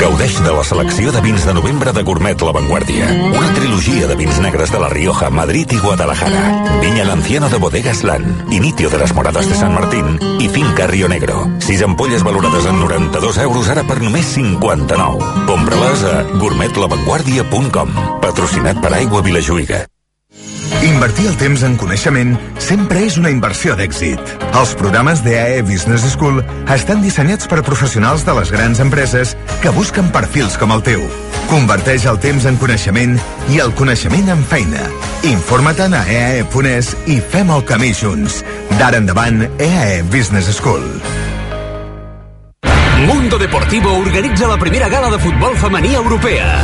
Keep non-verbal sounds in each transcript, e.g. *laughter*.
Gaudeix de la selecció de vins de novembre de Gourmet La Vanguardia. Una trilogia de vins negres de La Rioja, Madrid i Guadalajara. Viña Lanciano de Bodegas Lan, Inicio de las Moradas de San Martín i Finca Rio Negro. Sis ampolles valorades en 92 euros ara per només 59. Compra-les a gourmetlavanguardia.com. Patrocinat per Aigua Vilajuïga. Invertir el temps en coneixement sempre és una inversió d'èxit. Els programes d'EAE Business School estan dissenyats per professionals de les grans empreses que busquen perfils com el teu. Converteix el temps en coneixement i el coneixement en feina. Informa't a eae.es i fem el camí junts. D'ara endavant, EAE Business School. Mundo Deportivo organitza la primera gala de futbol femení europea.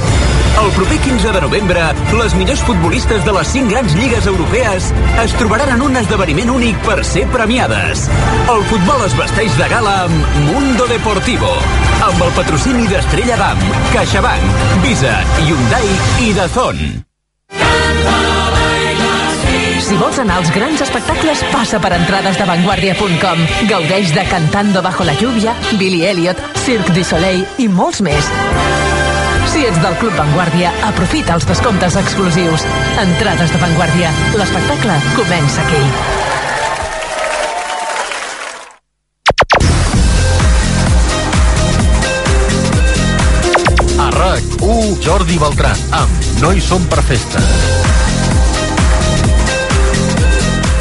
El proper 15 de novembre, les millors futbolistes de les 5 grans lligues europees es trobaran en un esdeveniment únic per ser premiades. El futbol es vesteix de gala amb Mundo Deportivo, amb el patrocini d'Estrella Damm, CaixaBank, Visa, Hyundai i Dazón. Si vols anar als grans espectacles, passa per entrades de vanguardia.com. Gaudeix de Cantando bajo la lluvia, Billy Elliot, Cirque du Soleil i molts més. Si ets del Club Vanguardia, aprofita els descomptes exclusius. Entrades de Vanguardia. L'espectacle comença aquí. A RAC1, Jordi Beltran, amb No hi som per festa.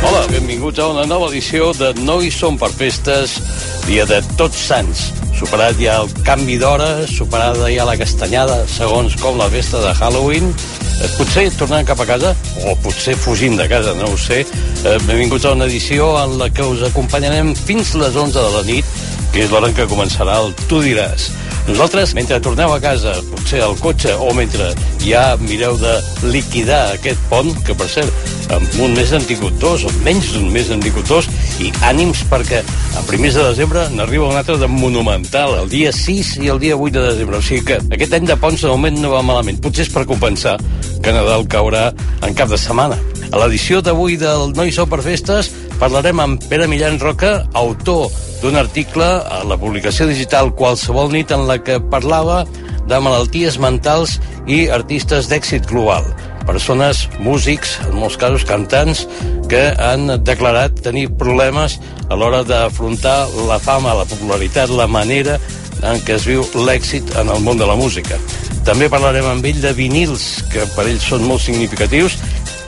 Hola, benvinguts a una nova edició de No hi som per festes, dia de Tots Sants. Superat ja el canvi d'hora, superada ja la castanyada, segons com la festa de Halloween, eh, potser tornant cap a casa, o potser fugint de casa, no ho sé. Eh, benvinguts a una edició en la que us acompanyarem fins les 11 de la nit, que és l'hora en què començarà el Tu diràs. Nosaltres, mentre torneu a casa, potser al cotxe, o mentre ja mireu de liquidar aquest pont, que per cert, amb un mes n'han tingut dos, o menys d'un mes n'han tingut dos, i ànims perquè a primers de desembre n'arriba un altre de monumental, el dia 6 i el dia 8 de desembre. O sigui que aquest any de ponts de moment no va malament. Potser és per compensar que Nadal caurà en cap de setmana. A l'edició d'avui del No hi sou per festes parlarem amb Pere Millán Roca, autor d'un article a la publicació digital Qualsevol nit en la que parlava de malalties mentals i artistes d'èxit global. Persones, músics, en molts casos cantants, que han declarat tenir problemes a l'hora d'afrontar la fama, la popularitat, la manera en què es viu l'èxit en el món de la música. També parlarem amb ell de vinils, que per ells són molt significatius,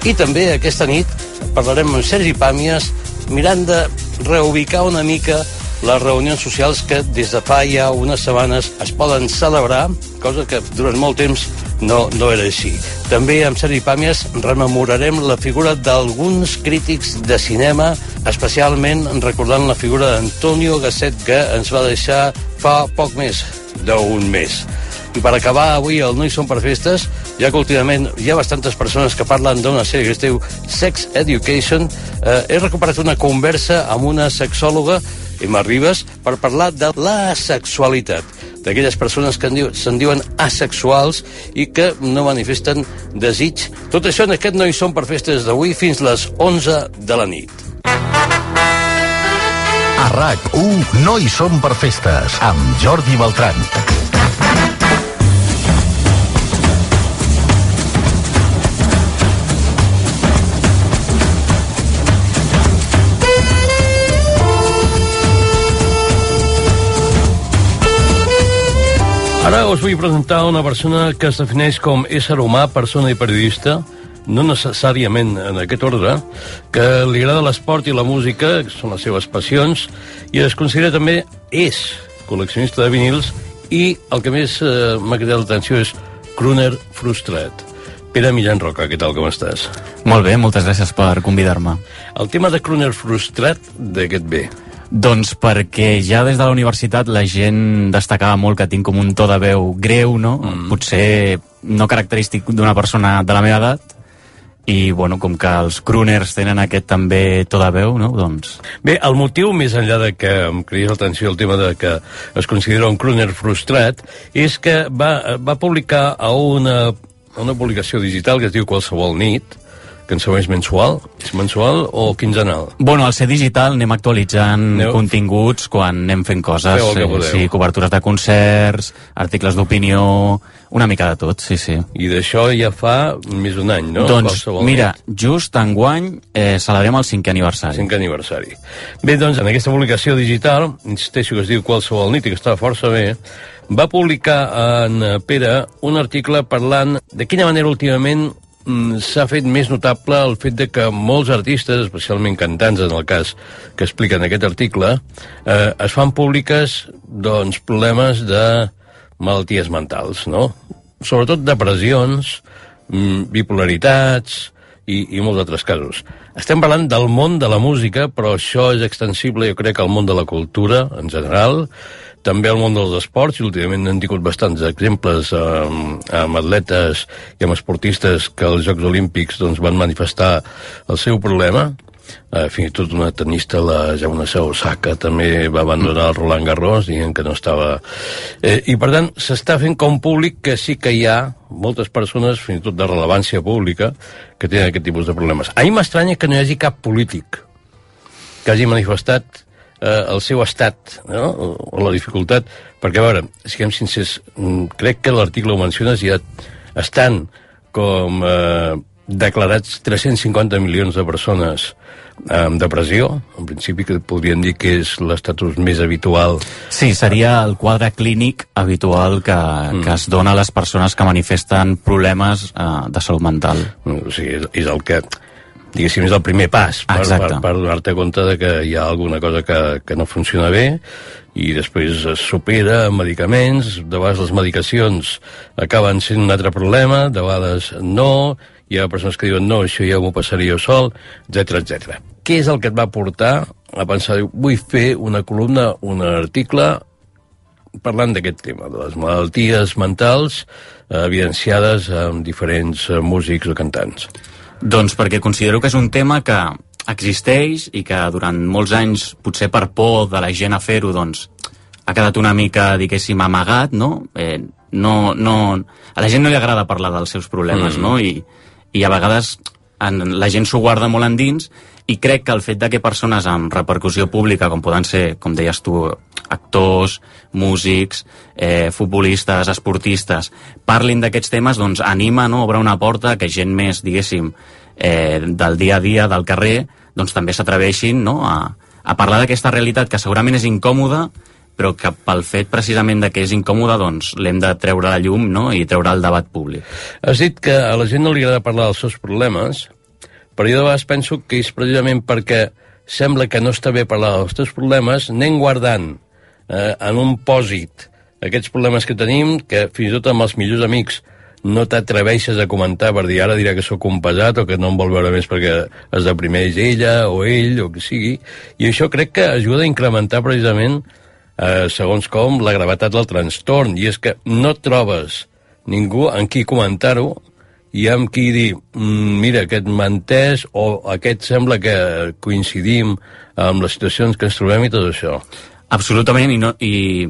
i també aquesta nit parlarem amb Sergi Pàmies mirant de reubicar una mica les reunions socials que des de fa ja unes setmanes es poden celebrar, cosa que durant molt temps no, no era així. També amb Sergi Pàmies rememorarem la figura d'alguns crítics de cinema, especialment recordant la figura d'Antonio Gasset, que ens va deixar fa poc més d'un mes. I per acabar avui el No hi són per festes, ja que últimament hi ha bastantes persones que parlen d'una sèrie que es diu Sex Education, eh, he recuperat una conversa amb una sexòloga, Emma Ribas, per parlar de la sexualitat d'aquelles persones que se'n diuen asexuals i que no manifesten desig. Tot això en aquest No hi són per festes d'avui fins les 11 de la nit. A RAC1, No hi som per festes, amb Jordi Beltran. Ara us vull presentar una persona que es defineix com ésser humà, persona i periodista, no necessàriament en aquest ordre, que li agrada l'esport i la música, que són les seves passions, i es considera també, és col·leccionista de vinils, i el que més eh, m'ha cridat l'atenció és crooner frustrat. Pere Millán Roca, què tal, com estàs? Molt bé, moltes gràcies per convidar-me. El tema de crooner frustrat, de què et ve? Doncs perquè ja des de la universitat la gent destacava molt que tinc com un to de veu greu, no? Mm. Potser no característic d'una persona de la meva edat, i bueno, com que els crooners tenen aquest també to de veu, no? Doncs... Bé, el motiu, més enllà de que em cridis l'atenció el tema de que es considera un crooner frustrat, és que va, va publicar a una, una publicació digital que es diu Qualsevol nit, que ens és mensual? És mensual o quinzenal? Bueno, al ser digital anem actualitzant Aneu? continguts quan anem fent coses. Eh, sí, cobertures de concerts, articles d'opinió, una mica de tot, sí, sí. I d'això ja fa més d'un any, no? Doncs, Qualsevol mira, nit. just enguany eh, celebrem el cinquè aniversari. Cinquè aniversari. Bé, doncs, en aquesta publicació digital, insisteixo que es diu Qualsevol nit i que està força bé, va publicar en Pere un article parlant de quina manera últimament s'ha fet més notable el fet de que molts artistes, especialment cantants en el cas que expliquen aquest article, eh, es fan públiques doncs, problemes de malalties mentals, no? Sobretot depressions, mm, bipolaritats i, i molts altres casos. Estem parlant del món de la música, però això és extensible, jo crec, al món de la cultura en general, també al món dels esports, i últimament han tingut bastants exemples amb, amb atletes i amb esportistes que als Jocs Olímpics doncs, van manifestar el seu problema. Eh, fins i tot una tenista, la Jauna Osaka, també va abandonar el Roland Garros dient que no estava... Eh, I, per tant, s'està fent com públic que sí que hi ha moltes persones, fins i tot de rellevància pública, que tenen aquest tipus de problemes. A mi m'estranya que no hi hagi cap polític que hagi manifestat eh, el seu estat no? o, o la dificultat, perquè a veure, siguem sincers, mm, crec que l'article ho menciones ja estan com eh, declarats 350 milions de persones amb depressió, en principi que podríem dir que és l'estatus més habitual. Sí, seria el quadre clínic habitual que, mm. que es dona a les persones que manifesten problemes eh, de salut mental. O sigui, és, és el que diguéssim, és el primer pas per, per, per donar-te compte de que hi ha alguna cosa que, que no funciona bé i després es supera amb medicaments, de vegades les medicacions acaben sent un altre problema, de vegades no, hi ha persones que diuen no, això ja m'ho passaria jo sol, etc etc. Què és el que et va portar a pensar, vull fer una columna, un article parlant d'aquest tema, de les malalties mentals eh, evidenciades amb diferents eh, músics o cantants? Doncs perquè considero que és un tema que existeix i que durant molts anys, potser per por de la gent a fer-ho, doncs, ha quedat una mica, diguéssim, amagat, no? Eh, no, no... A la gent no li agrada parlar dels seus problemes, mm. no? I, I a vegades en, la gent s'ho guarda molt endins i crec que el fet de que persones amb repercussió pública, com poden ser, com deies tu, actors, músics, eh, futbolistes, esportistes, parlin d'aquests temes, doncs anima, no?, obre una porta que gent més, diguéssim, eh, del dia a dia, del carrer, doncs també s'atreveixin no? a, a parlar d'aquesta realitat que segurament és incòmoda, però que pel fet precisament de que és incòmode doncs l'hem de treure a la llum no? i treure al debat públic. Has dit que a la gent no li agrada parlar dels seus problemes, però jo de vegades penso que és precisament perquè sembla que no està bé parlar dels teus problemes, anem guardant eh, en un pòsit aquests problemes que tenim, que fins i tot amb els millors amics no t'atreveixes a comentar per dir ara dirà que sóc un pesat o que no em vol veure més perquè es deprimeix ella o ell o que sigui. I això crec que ajuda a incrementar precisament, segons com, la gravetat del trastorn. I és que no trobes ningú en qui comentar-ho i amb qui dir, mm, mira, aquest mentès o aquest sembla que coincidim amb les situacions que ens trobem i tot això. Absolutament, i no, i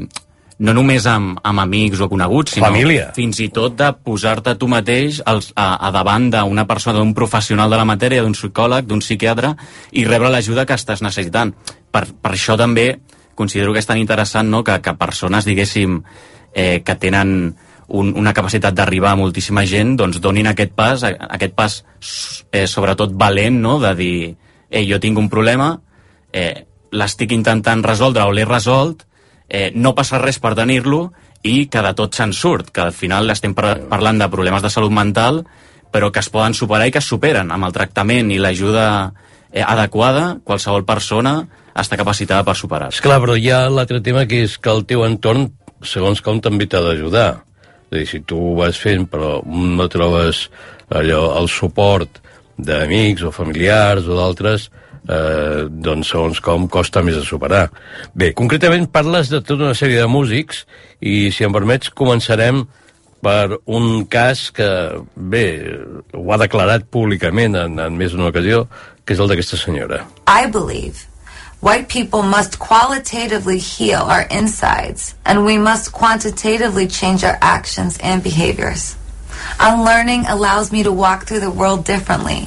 no només amb, amb amics o coneguts, sinó Família. fins i tot de posar-te tu mateix als, a, a davant d'una persona, d'un professional de la matèria, d'un psicòleg, d'un psiquiatre, i rebre l'ajuda que estàs necessitant. Per, per això també considero que és tan interessant no, que, que persones, diguéssim, eh, que tenen un, una capacitat d'arribar a moltíssima gent, doncs donin aquest pas, aquest pas eh, sobretot valent, no?, de dir, eh, jo tinc un problema, eh, l'estic intentant resoldre o l'he resolt, eh, no passa res per tenir-lo i que de tot se'n surt, que al final estem par parlant de problemes de salut mental, però que es poden superar i que es superen amb el tractament i l'ajuda eh, adequada, qualsevol persona està capacitada per superar. És clar, però hi ha l'altre tema que és que el teu entorn, segons com, també t'ha d'ajudar. És a dir, si tu ho vas fent però no trobes allò, el suport d'amics o familiars o d'altres, eh, doncs segons com costa més de superar. Bé, concretament parles de tota una sèrie de músics i si em permets començarem per un cas que, bé, ho ha declarat públicament en, en més d'una ocasió, que és el d'aquesta senyora. I believe white people must qualitatively heal our insides and we must quantitatively change our actions and behaviors. Unlearning allows me to walk through the world differently.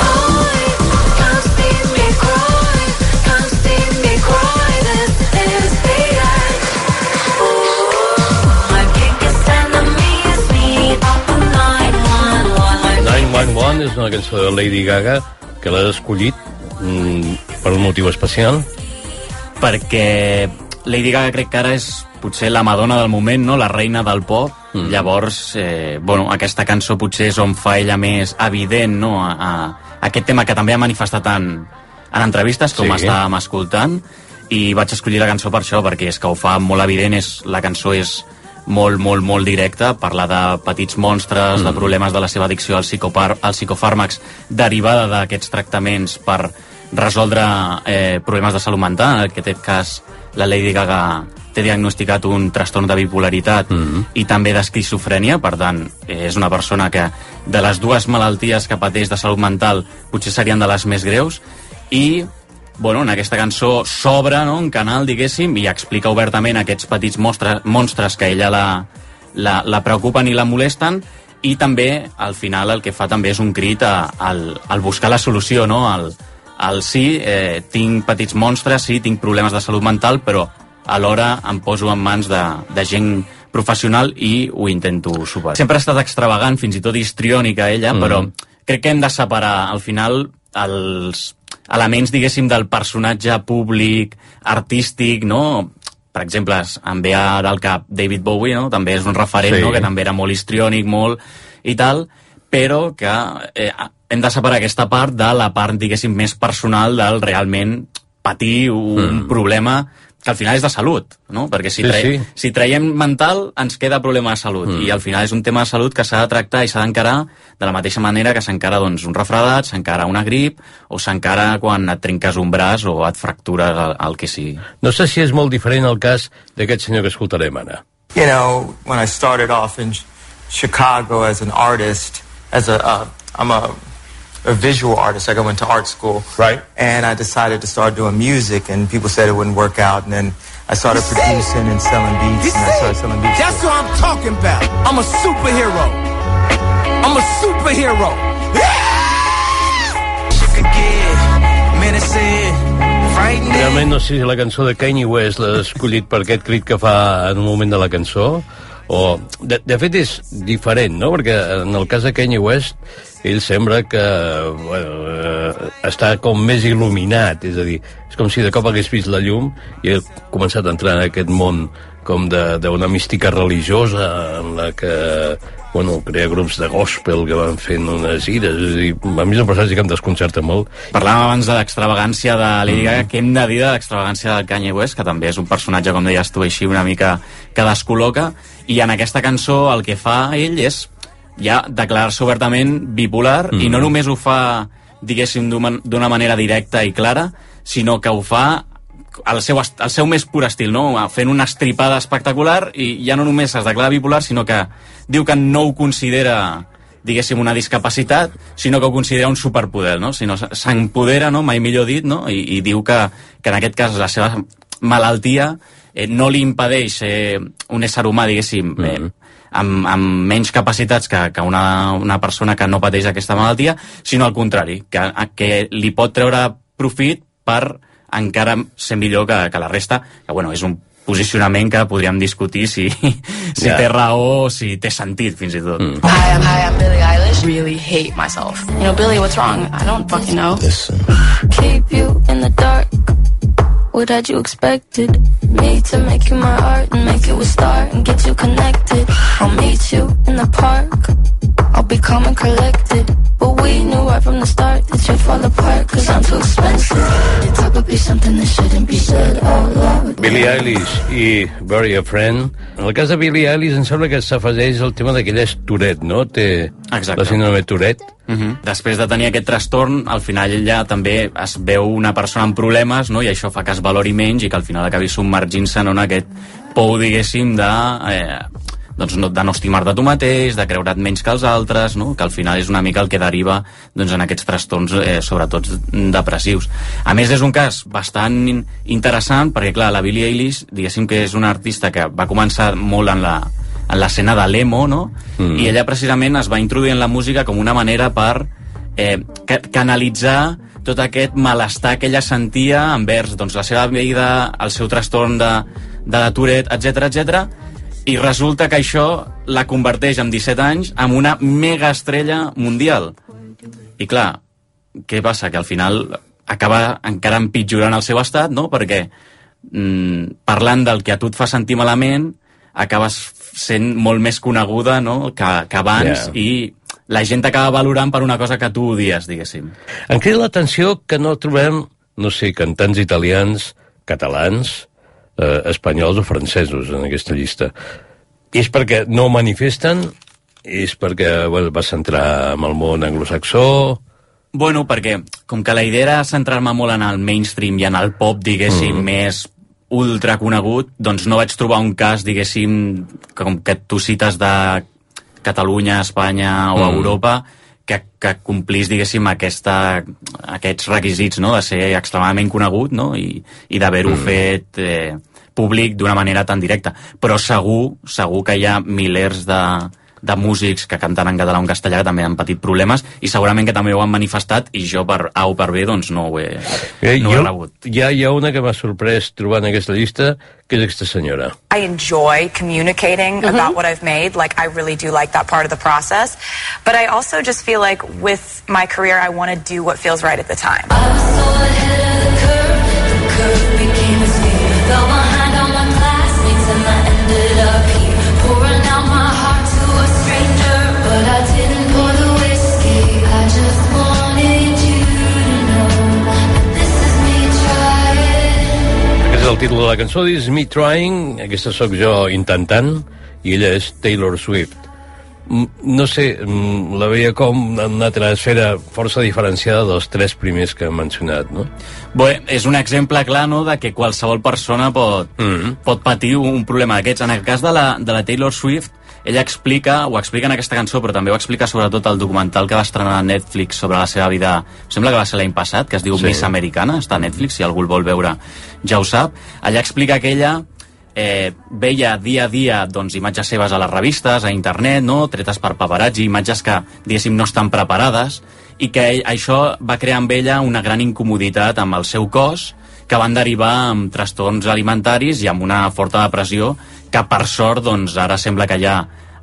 One One és una cançó de Lady Gaga que l'has escollit per un motiu especial. perquè Lady Gaga crec que ara és potser la Madonna del moment, no? la reina del pop, mm. llavors eh, bueno, aquesta cançó potser és on fa ella més evident no? a, a, aquest tema que també ha manifestat en, en entrevistes, com Sí. sí. estàvem escoltant, i vaig escollir la cançó per això, perquè és que ho fa molt evident, és, la cançó és molt, molt, molt directa, parla de petits monstres, mm. de problemes de la seva addicció als, psicopar als psicofàrmacs derivada d'aquests tractaments per resoldre eh, problemes de salut mental. En aquest cas, la Lady Gaga té diagnosticat un trastorn de bipolaritat mm -hmm. i també d'esquizofrènia, per tant, eh, és una persona que de les dues malalties que pateix de salut mental potser serien de les més greus i bueno, en aquesta cançó s'obre no, un canal, diguéssim, i explica obertament aquests petits monstres, monstres que ella la, la, la preocupen i la molesten i també, al final, el que fa també és un crit a, al, al buscar la solució, no? Al, al sí, eh, tinc petits monstres, sí, tinc problemes de salut mental, però alhora em poso en mans de, de gent professional i ho intento superar. Sempre ha estat extravagant, fins i tot histriònica ella, mm. però crec que hem de separar al final els elements, diguéssim, del personatge públic, artístic, no? Per exemple, em ve ara al cap David Bowie, no? També és un referent, Sí. no? Que també era molt histriònic, molt i tal, però que eh, hem de separar aquesta part de la part, diguéssim, més personal del realment patir un mm. problema que al final és de salut, no? Perquè si, Sí, traiem, sí. si traiem mental ens queda problema de salut mm. i al final és un tema de salut que s'ha de tractar i s'ha d'encarar de la mateixa manera que s'encara doncs, un refredat, s'encara una grip o s'encara quan et trenques un braç o et fractures el, el que sigui. No sé si és molt diferent el cas d'aquest senyor que escoltarem ara. You know, when I started off in Ch- Chicago as an artist, as a, uh, I'm a, a visual artist. Like I went to art school. Right. And I decided to start doing music, and people said it wouldn't work out. And then I started producing and selling beats, and I started selling beats. That's what I'm talking about. I'm a superhero. I'm a superhero. Realment no sé si la cançó de Kanye West l'ha escollit per aquest crit que fa en un moment de la cançó o... De, de fet és diferent, no? Perquè en el cas de Kanye West ell sembla que bueno, eh, està com més il·luminat, és a dir, és com si de cop hagués vist la llum i ha començat a entrar en aquest món com de- d'una mística religiosa en la que bueno, crea grups de gospel que van fent unes ires és a dir, a mi és un personatge que em desconcerta molt. Parlàvem abans de l'extravagància de Lady Gaga, què hem de dir de l'extravagància del Kanye West, que també és un personatge, com deies tu, així una mica que descol·loca, i en aquesta cançó el que fa ell és ja declarar-se obertament bipolar, mm. i no només ho fa, diguéssim, d'una manera directa i clara, sinó que ho fa al seu, al seu més pur estil, no? fent una estripada espectacular i ja no només es declara bipolar, sinó que diu que no ho considera diguéssim, una discapacitat, sinó que ho considera un superpoder, no? Sinó s'empodera, no? mai millor dit, no? I, i diu que, que en aquest cas la seva malaltia eh, no li impedeix ser un ésser humà, diguéssim, eh, amb, amb menys capacitats que, que una, una persona que no pateix aquesta malaltia, sinó al contrari, que, que li pot treure profit per encara ser millor que, que la resta, que bueno, és un posicionament que podríem discutir si, *laughs* si Ja. té raó o si té sentit, fins i tot. Mm. Hi, I'm, hi, I'm Billie Eilish. Really hate myself. You know, Billie, what's wrong? I don't fucking know. keep you in the dark. What had you expected? Me to make you my art and make you a star and get you connected. I'll meet you in the park. I'll be calm and collected. But we knew right from the start that you'd fall apart cause I'm too expensive. Your talk would be something that shouldn't be said out loud. Billie Eilish i Bury a Friend. En el cas de Billie Eilish em sembla que s'afegeix el tema d'aquella és Tourette, no? Té Exacte. la síndrome Tourette. Uh -huh. Després de tenir aquest trastorn, al final ella també es veu una persona amb problemes, no? i això fa que es valori menys i que al final acabi submergint-se en aquest pou, diguéssim, de, eh, doncs no, de no estimar-te tu mateix, de creure't menys que els altres, no? que al final és una mica el que deriva doncs, en aquests trastorns, eh, sobretot depressius. A més, és un cas bastant in- interessant, perquè, clar, la Billie Eilish, diguéssim que és una artista que va començar molt en la, en l'escena de l'emo, no? Mm. I ella precisament es va introduir en la música com una manera per eh, ca canalitzar tot aquest malestar que ella sentia envers doncs, la seva vida, el seu trastorn de, de la Tourette, etc etc. i resulta que això la converteix amb 17 anys en una mega estrella mundial. I clar, què passa? Que al final acaba encara empitjorant el seu estat, no? Perquè mm, parlant del que a tu et fa sentir malament, acabes sent molt més coneguda no? que, que abans yeah. i la gent t'acaba valorant per una cosa que tu odies, diguéssim. Em crida l'atenció que no trobem, no sé, cantants italians, catalans, eh, espanyols o francesos en aquesta llista. És perquè no manifesten? És perquè bueno, vas entrar en el món anglosaxó? Bueno, perquè com que la idea era centrar-me molt en el mainstream i en el pop, diguéssim, mm. més ultra conegut, doncs no vaig trobar un cas, diguéssim, com que tu cites de Catalunya, Espanya o mm. Europa, que, que complís, diguéssim, aquesta, aquests requisits no? de ser extremadament conegut no? i, i d'haver-ho mm. fet eh, públic d'una manera tan directa. Però segur, segur que hi ha milers de, de músics que canten en català o en castellà que també han patit problemes i segurament que també ho han manifestat i jo per A o per B doncs no ho he, eh, no ho he rebut. Hi ha, hi ha una que m'ha sorprès trobant aquesta llista que és aquesta senyora. I enjoy communicating mm -hmm. about what I've made. Like, I really do like that part of the process. But I also just feel like with my career, I want to do what feels right at the time. Fell behind all my el títol de la cançó, és Me Trying, aquesta sóc jo intentant, i ella és Taylor Swift. No sé, la veia com en una altra esfera força diferenciada dels tres primers que hem mencionat, no? Bé, és un exemple clar no, de que qualsevol persona pot, mm -hmm. pot patir un problema d'aquests. En el cas de la, de la Taylor Swift, ella explica, ho explica en aquesta cançó, però també ho explica sobretot el documental que va estrenar a Netflix sobre la seva vida, sembla que va ser l'any passat, que es diu Sí. Miss Americana, està a Netflix, si algú el vol veure ja ho sap. Allà explica que ella eh, veia dia a dia doncs, imatges seves a les revistes, a internet, no? tretes per paparazzi, imatges que, diguéssim, no estan preparades, i que això va crear amb ella una gran incomoditat amb el seu cos, que van derivar amb trastorns alimentaris i amb una forta depressió que per sort doncs, ara sembla que ja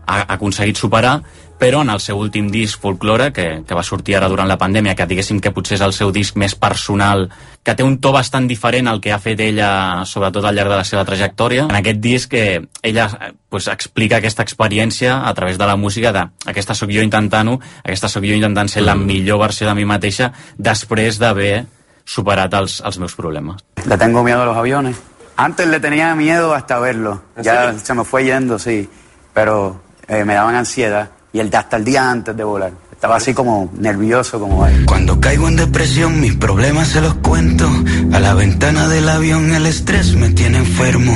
ha aconseguit superar però en el seu últim disc Folklore, que, que va sortir ara durant la pandèmia, que diguéssim que potser és el seu disc més personal, que té un to bastant diferent al que ha fet ella, sobretot al llarg de la seva trajectòria. En aquest disc eh, ella eh, pues, explica aquesta experiència a través de la música de aquesta sóc jo intentant-ho, aquesta sóc jo intentant ser la millor versió de mi mateixa després d'haver superat els, els meus problemes. Le tengo miedo a los aviones. Antes le tenía miedo hasta verlo. Ya se me fue yendo, sí. Pero eh, me daban ansiedad. Y el, hasta el día antes de volar. Estaba así como nervioso, como ahí. Cuando caigo en depresión, mis problemas se los cuento. A la ventana del avión, el estrés me tiene enfermo.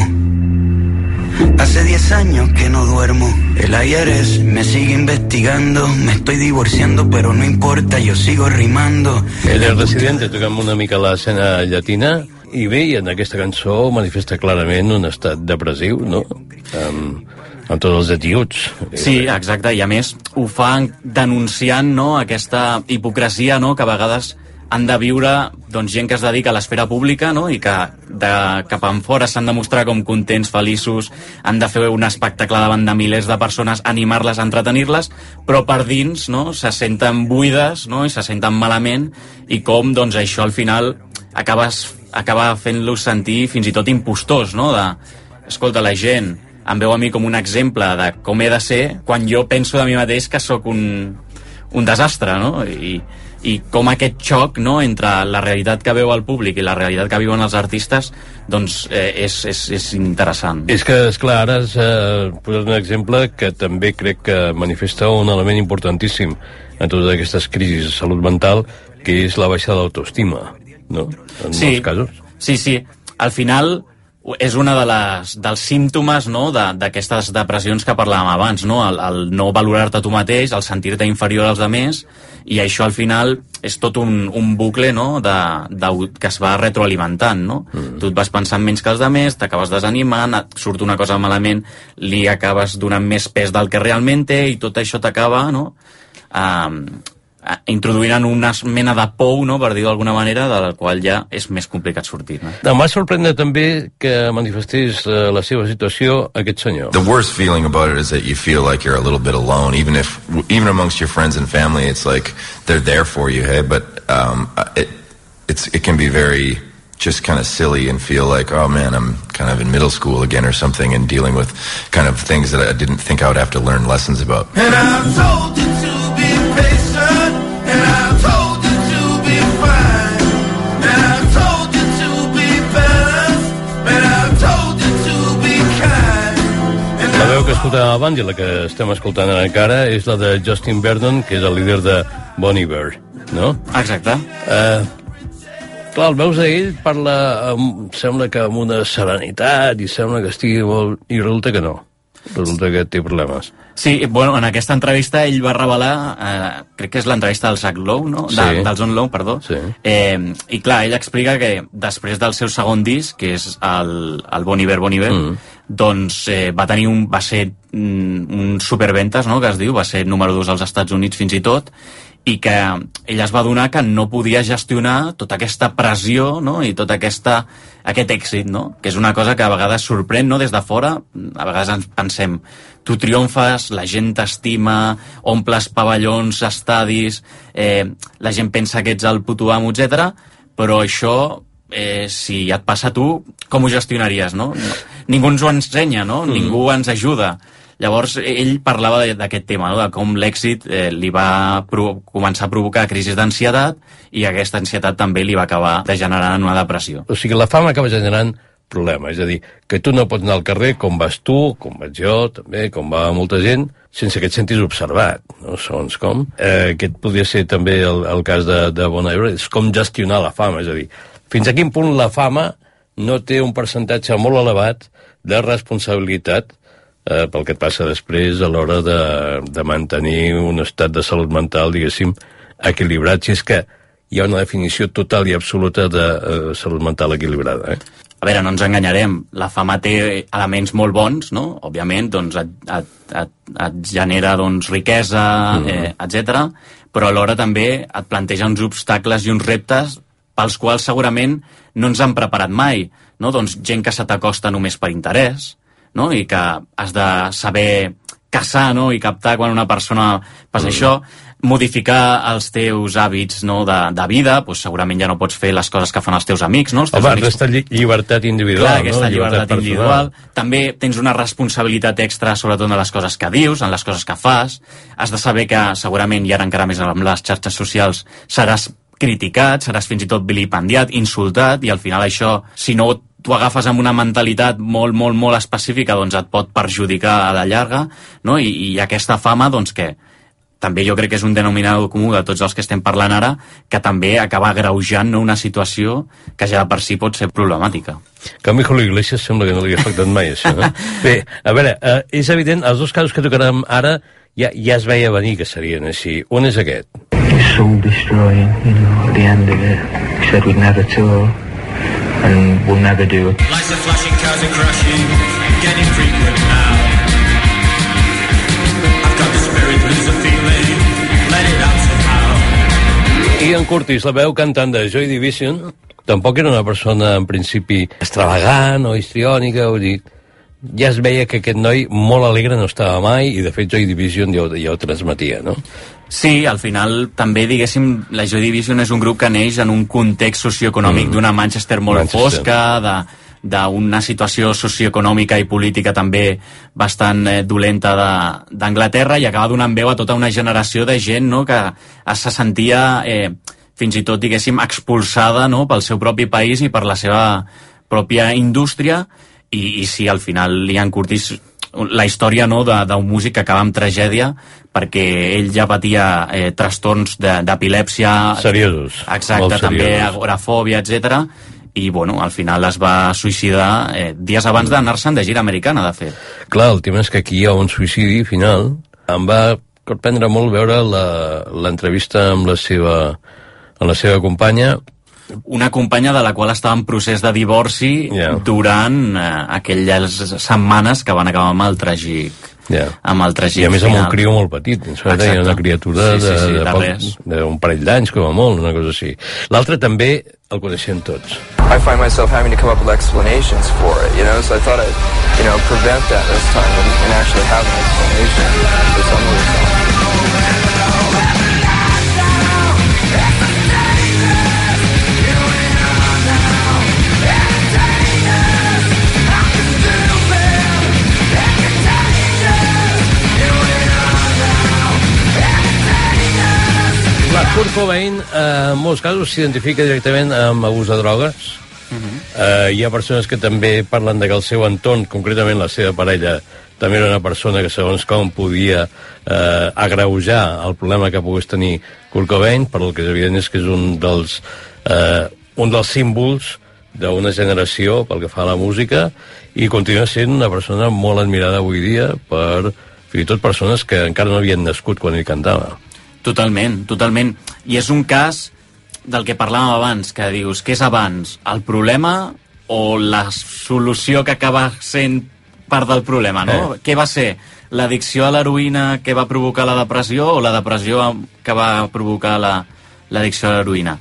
Hace 10 años que no duermo. El IRS me sigue investigando. Me estoy divorciando, pero no importa, yo sigo rimando. Ell és resident, toquem una mica l'escena llatina, i bé, i en aquesta cançó manifesta clarament un estat depressiu, no? Amb, amb tots els etiuts. Sí, exacte, i a més ho fan denunciant no, aquesta hipocresia no, que a vegades han de viure doncs, gent que es dedica a l'esfera pública no? i que de cap en fora s'han de mostrar com contents, feliços, han de fer un espectacle davant de milers de persones, animar-les, entretenir-les, però per dins no, se senten buides no? i se senten malament i com doncs, això al final acabes, acaba fent-los sentir fins i tot impostors, no? de, escolta, la gent em veu a mi com un exemple de com he de ser quan jo penso de mi mateix que sóc un, un desastre, no? I, i com aquest xoc no, entre la realitat que veu el públic i la realitat que viuen els artistes doncs eh, és, és, és interessant. És que, és clar, ara has eh, posat un exemple que també crec que manifesta un element importantíssim en totes aquestes crisis de salut mental, que és la baixada d'autoestima, no? En Sí. molts casos. Sí, sí. Al final, és una de les, dels símptomes no, de- d'aquestes depressions que parlàvem abans, no? el, el no valorar-te tu mateix, el sentir-te inferior als altres, i això al final és tot un, un bucle no? de, de, que es va retroalimentant. No? Mm. Tu et vas pensant menys que els altres, t'acabes desanimant, et surt una cosa malament, li acabes donant més pes del que realment té, i tot això t'acaba no? um, introduint en una mena de pou, no? per dir d'alguna manera, de la qual ja és més complicat sortir. No? Em va sorprendre també que manifestés eh, la seva situació aquest senyor. The worst feeling about it is that you feel like you're a little bit alone, even if, even amongst your friends and family, it's like they're there for you, hey, but um, it, it's, it can be very just kind of silly and feel like, oh man, I'm kind of in middle school again or something and dealing with kind of things that I didn't think I would have to learn lessons about. And I'm told you to be patient, and I'm told you to be fine, and I'm told you to be balanced, and I'm told you to be kind. La veu que escoltàvem abans i la que estem escoltant ara encara és la de Justin Vernon, que és el líder de Bon Iver, no? Exacte. Uh, clar, el veus a ell, parla, amb, sembla que amb una serenitat i sembla que estigui molt... I resulta que no. Resulta que té problemes. Sí, bueno, en aquesta entrevista ell va revelar, eh, crec que és l'entrevista del Zach Lowe, no? De, Sí. Del John Lowe, perdó. Sí. Eh, I clar, ell explica que després del seu segon disc, que és el, el Bon Iver, Bon Iver, mm. doncs eh, va tenir un, va ser mm, un superventes, no?, que es diu, va ser número 2 als Estats Units fins i tot, i que ell es va adonar que no podia gestionar tota aquesta pressió no? i tot aquesta, aquest èxit, no? que és una cosa que a vegades sorprèn no? des de fora, a vegades ens pensem tu triomfes, la gent t'estima omples pavellons, estadis eh, la gent pensa que ets el puto amo, etc. però això eh, si et passa a tu, com ho gestionaries, no? no ningú ens ho ensenya, no? Mm. Ningú ens ajuda. Llavors, ell parlava d'aquest tema, no? de com l'èxit eh, li va començar a provocar crisis d'ansietat i aquesta ansietat també li va acabar degenerant en una depressió. O sigui, la fama acaba generant problemes, és a dir, que tu no pots anar al carrer com vas tu, com vaig jo, també, com va molta gent, sense que et sentis observat, no? segons com. Eh, aquest podria ser també el, el cas de, de Bon Iver, és com gestionar la fama, és a dir, fins a quin punt la fama no té un percentatge molt elevat de responsabilitat eh, pel que et passa després a l'hora de, de mantenir un estat de salut mental, diguéssim, equilibrat, si és que hi ha una definició total i absoluta de eh, salut mental equilibrada. Eh? A veure, no ens enganyarem, la fama té elements molt bons, no? Òbviament, doncs et, et, et, et genera doncs, riquesa, mm. eh, etc. però alhora també et planteja uns obstacles i uns reptes pels quals segurament no ens han preparat mai, no? Doncs gent que se t'acosta només per interès, no? I que has de saber caçar, no? I captar quan una persona passa mm. això, modificar els teus hàbits no, de, de vida, doncs segurament ja no pots fer les coses que fan els teus amics, no? Els teus Home, amics aquesta lli llibertat individual, Clar, aquesta no? llibertat, individual. També tens una responsabilitat extra sobretot en les coses que dius, en les coses que fas. Has de saber que segurament, i ara encara més amb les xarxes socials, seràs criticat, seràs fins i tot vilipendiat, insultat, i al final això, si no tu agafes amb una mentalitat molt, molt, molt específica, doncs et pot perjudicar a la llarga, no? I, i aquesta fama, doncs què? també jo crec que és un denominador comú de tots els que estem parlant ara, que també acaba greujant no, una situació que ja de per si pot ser problemàtica. Que a mi Julio Iglesias sembla que no li ha afectat mai, això. Eh? *laughs* Bé, a veure, eh, és evident, els dos casos que tocarem ara ja, ja es veia venir que serien així. Un és aquest. soul destroying, you know, the end of it. Said we'd never tour and we'll never do it. Lights are flashing, cars are crashing, getting frequent now. I've got the spirit, lose the feeling, let it out somehow. Ian Curtis, la veu cantant de Joy Division, tampoc era una persona, en principi, extravagant o histriònica, vull dir, ja es veia que aquest noi molt alegre no estava mai, i de fet Joy Division ja ho, ja ho transmetia, no? Sí, al final també, diguéssim, la Joy Division és un grup que neix en un context socioeconòmic mm. d'una Manchester molt Manchester. fosca, de d'una situació socioeconòmica i política també bastant eh, dolenta de- d'Anglaterra i acaba donant veu a tota una generació de gent no, que se sentia eh, fins i tot, diguéssim, expulsada no, pel seu propi país i per la seva pròpia indústria i, i sí, al final Ian Curtis la història no, de- d'un músic que acaba amb tragèdia perquè ell ja patia eh, trastorns de- d'epilèpsia Seriosos, exacte, també seriosos. agorafòbia, etc. i bueno, al final es va suïcidar eh, dies abans d'anar-se'n de gira americana, de fet. Clar, el tema és que aquí hi ha un suïcidi final. Em va sorprendre molt veure la- l'entrevista amb la seva, amb la seva companya. Una companya de la qual estava en procés de divorci Ja. durant eh, aquelles setmanes que van acabar amb el tràgic Ja. amb el tràgic I a més amb final. un criu molt petit, era una criatura Sí, sí, sí, de, de poc- res. d'un parell d'anys, com a molt, una cosa així. L'altre també el coneixem tots. I find myself having to come up with explanations for it, you know, so I thought I'd, you know, prevent that this time and, and actually have an explanation for some of the Kurt Cobain, eh, en molts casos, s'identifica directament amb abús de drogues. Eh, hi ha persones que també parlen de que el seu entorn, concretament la seva parella, també era una persona que segons com podia eh, agreujar el problema que pogués tenir Kurt Cobain, però el que és evident és que és un dels, eh, un dels símbols d'una generació pel que fa a la música i continua sent una persona molt admirada avui dia per fins i tot persones que encara no havien nascut quan ell cantava. Totalment, totalment. I és un cas del que parlàvem abans, que dius, què és abans, el problema o la solució que acaba sent part del problema, no? Què va ser? L'addicció a l'heroïna que va provocar la depressió o la depressió que va provocar la- l'addicció a l'heroïna?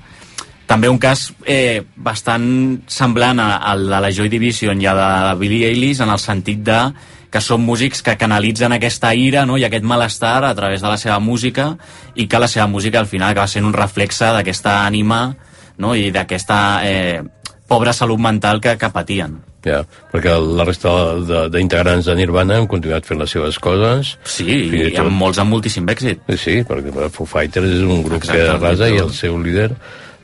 També un cas eh, bastant semblant al de la Joy Division i a de Billie Eilish en el sentit de que són músics que canalitzen aquesta ira no? i aquest malestar a través de la seva música i que la seva música al final acaba sent un reflexe d'aquesta ànima no? i d'aquesta eh, pobra salut mental que, que patien. Ja, perquè la resta de- d'integrants de, de Nirvana han continuat fent les seves coses. Sí, i amb molts amb moltíssim èxit. Sí, perquè Foo Fighters és un grup Exacte, que arrasa i i el seu líder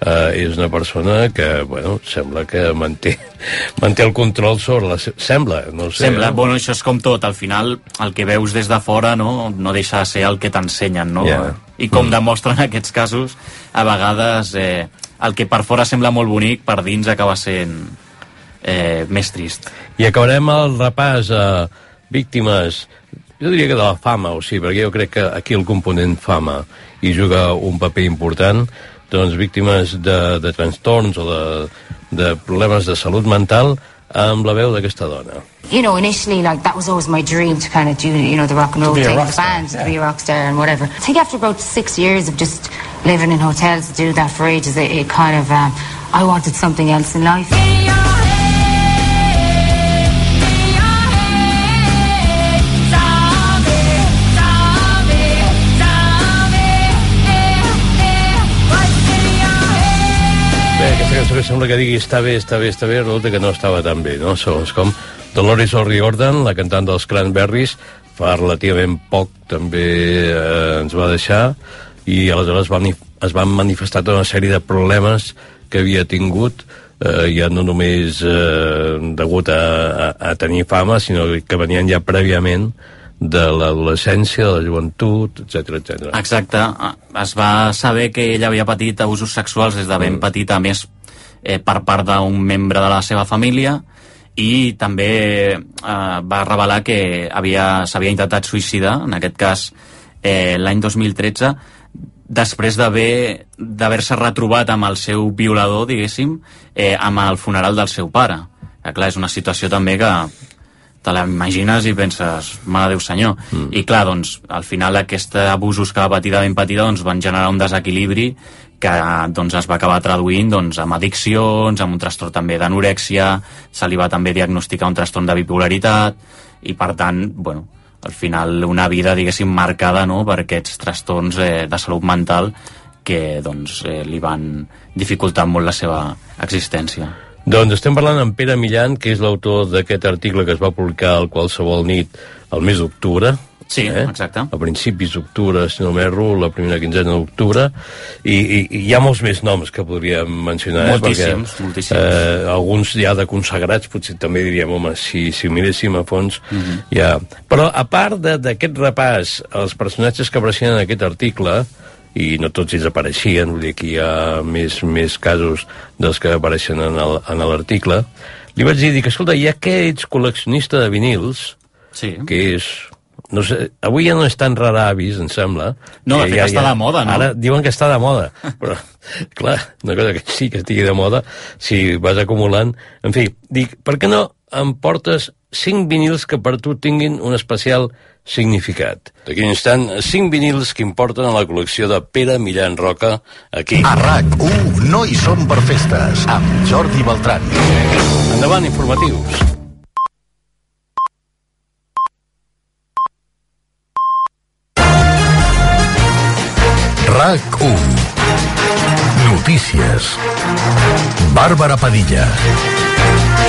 eh, és una persona que, bueno, sembla que manté, *laughs* manté el control sobre la... se- Sembla, no sé. Sembla, no? bueno, això és com tot, al final el que veus des de fora no, no deixa de ser el que t'ensenyen, no? Ja. I com demostren *laughs* aquests casos, a vegades eh, el que per fora sembla molt bonic, per dins acaba sent eh, més trist. I acabarem el repàs a víctimes, jo diria que de la fama, o sigui, perquè jo crec que aquí el component fama hi juga un paper important, doncs víctimes de, de trastorns o de, de problemes de salut mental amb la veu d'aquesta dona. you know, initially, like that was always my dream to kind of do, you know, the rock and roll thing, the star, band, to be a rock star and whatever. I think after about six years of just living in hotels, do that for ages, it, it kind of, um, I wanted something else in life. Bé, cançó que sembla que digui està bé, està bé, està bé, resulta que no estava tan bé, no? Segons com. Dolores O'Riordan, la cantant dels Cranberries, fa relativament poc també eh, ens va deixar i aleshores va, manif- es van manifestar tota una sèrie de problemes que havia tingut eh, ja no només eh, degut a, a, a tenir fama, sinó que venien ja prèviament de l'adolescència, de la joventut, etc etc. Exacte. Es va saber que ella havia patit abusos sexuals des de ben petita, a més eh, per part d'un membre de la seva família, i també eh, va revelar que havia- s'havia intentat suïcidar, en aquest cas eh, l'any 2013, després d'haver- d'haver-se retrobat amb el seu violador, diguéssim, eh, amb el funeral del seu pare. Que, clar, és una situació també que te la imagines i penses, mare Déu senyor. Mm. I clar, doncs, al final aquests abusos que va patir de ben petita doncs, van generar un desequilibri que doncs, es va acabar traduint doncs, amb addiccions, amb un trastorn també d'anorèxia, se li va també diagnosticar un trastorn de bipolaritat, i per tant, bueno, al final una vida, diguéssim, marcada no?, per aquests trastorns eh, de salut mental que doncs, eh, li van dificultar molt la seva existència. Doncs estem parlant amb Pere Millan, que és l'autor d'aquest article que es va publicar al qualsevol nit el mes d'octubre. Sí, eh? exacte. A principis d'octubre, si no m'erro, la primera quinzena d'octubre. I, i, I hi ha molts més noms que podríem mencionar. Moltíssims, eh? moltíssims. Eh, alguns ja de consagrats, potser també diríem, home, si, si ho miréssim a fons, Mhm. ja... Però a part d'aquest repàs als personatges que apareixien en aquest article, i no tots ells apareixien, vull dir que hi ha més, més casos dels que apareixen en el- en l'article. Li vaig dir, dic, escolta, ja que ets col·leccionista de vinils, sí. que és no sé, avui ja no és tan rara avis, em sembla. No, de fet està de moda, no? Ara diuen que està de moda, *laughs* però, clar, una cosa que sí que estigui de moda, si vas acumulant... En fi, dic, per què no em portes cinc vinils que per tu tinguin un especial significat? D'aquí un instant, cinc vinils que importen a la col·lecció de Pere Millán Roca, aquí. A RAC1 no hi som per festes, amb Jordi Beltran. Endavant, informatius. RAC1 Notícies Bàrbara Padilla.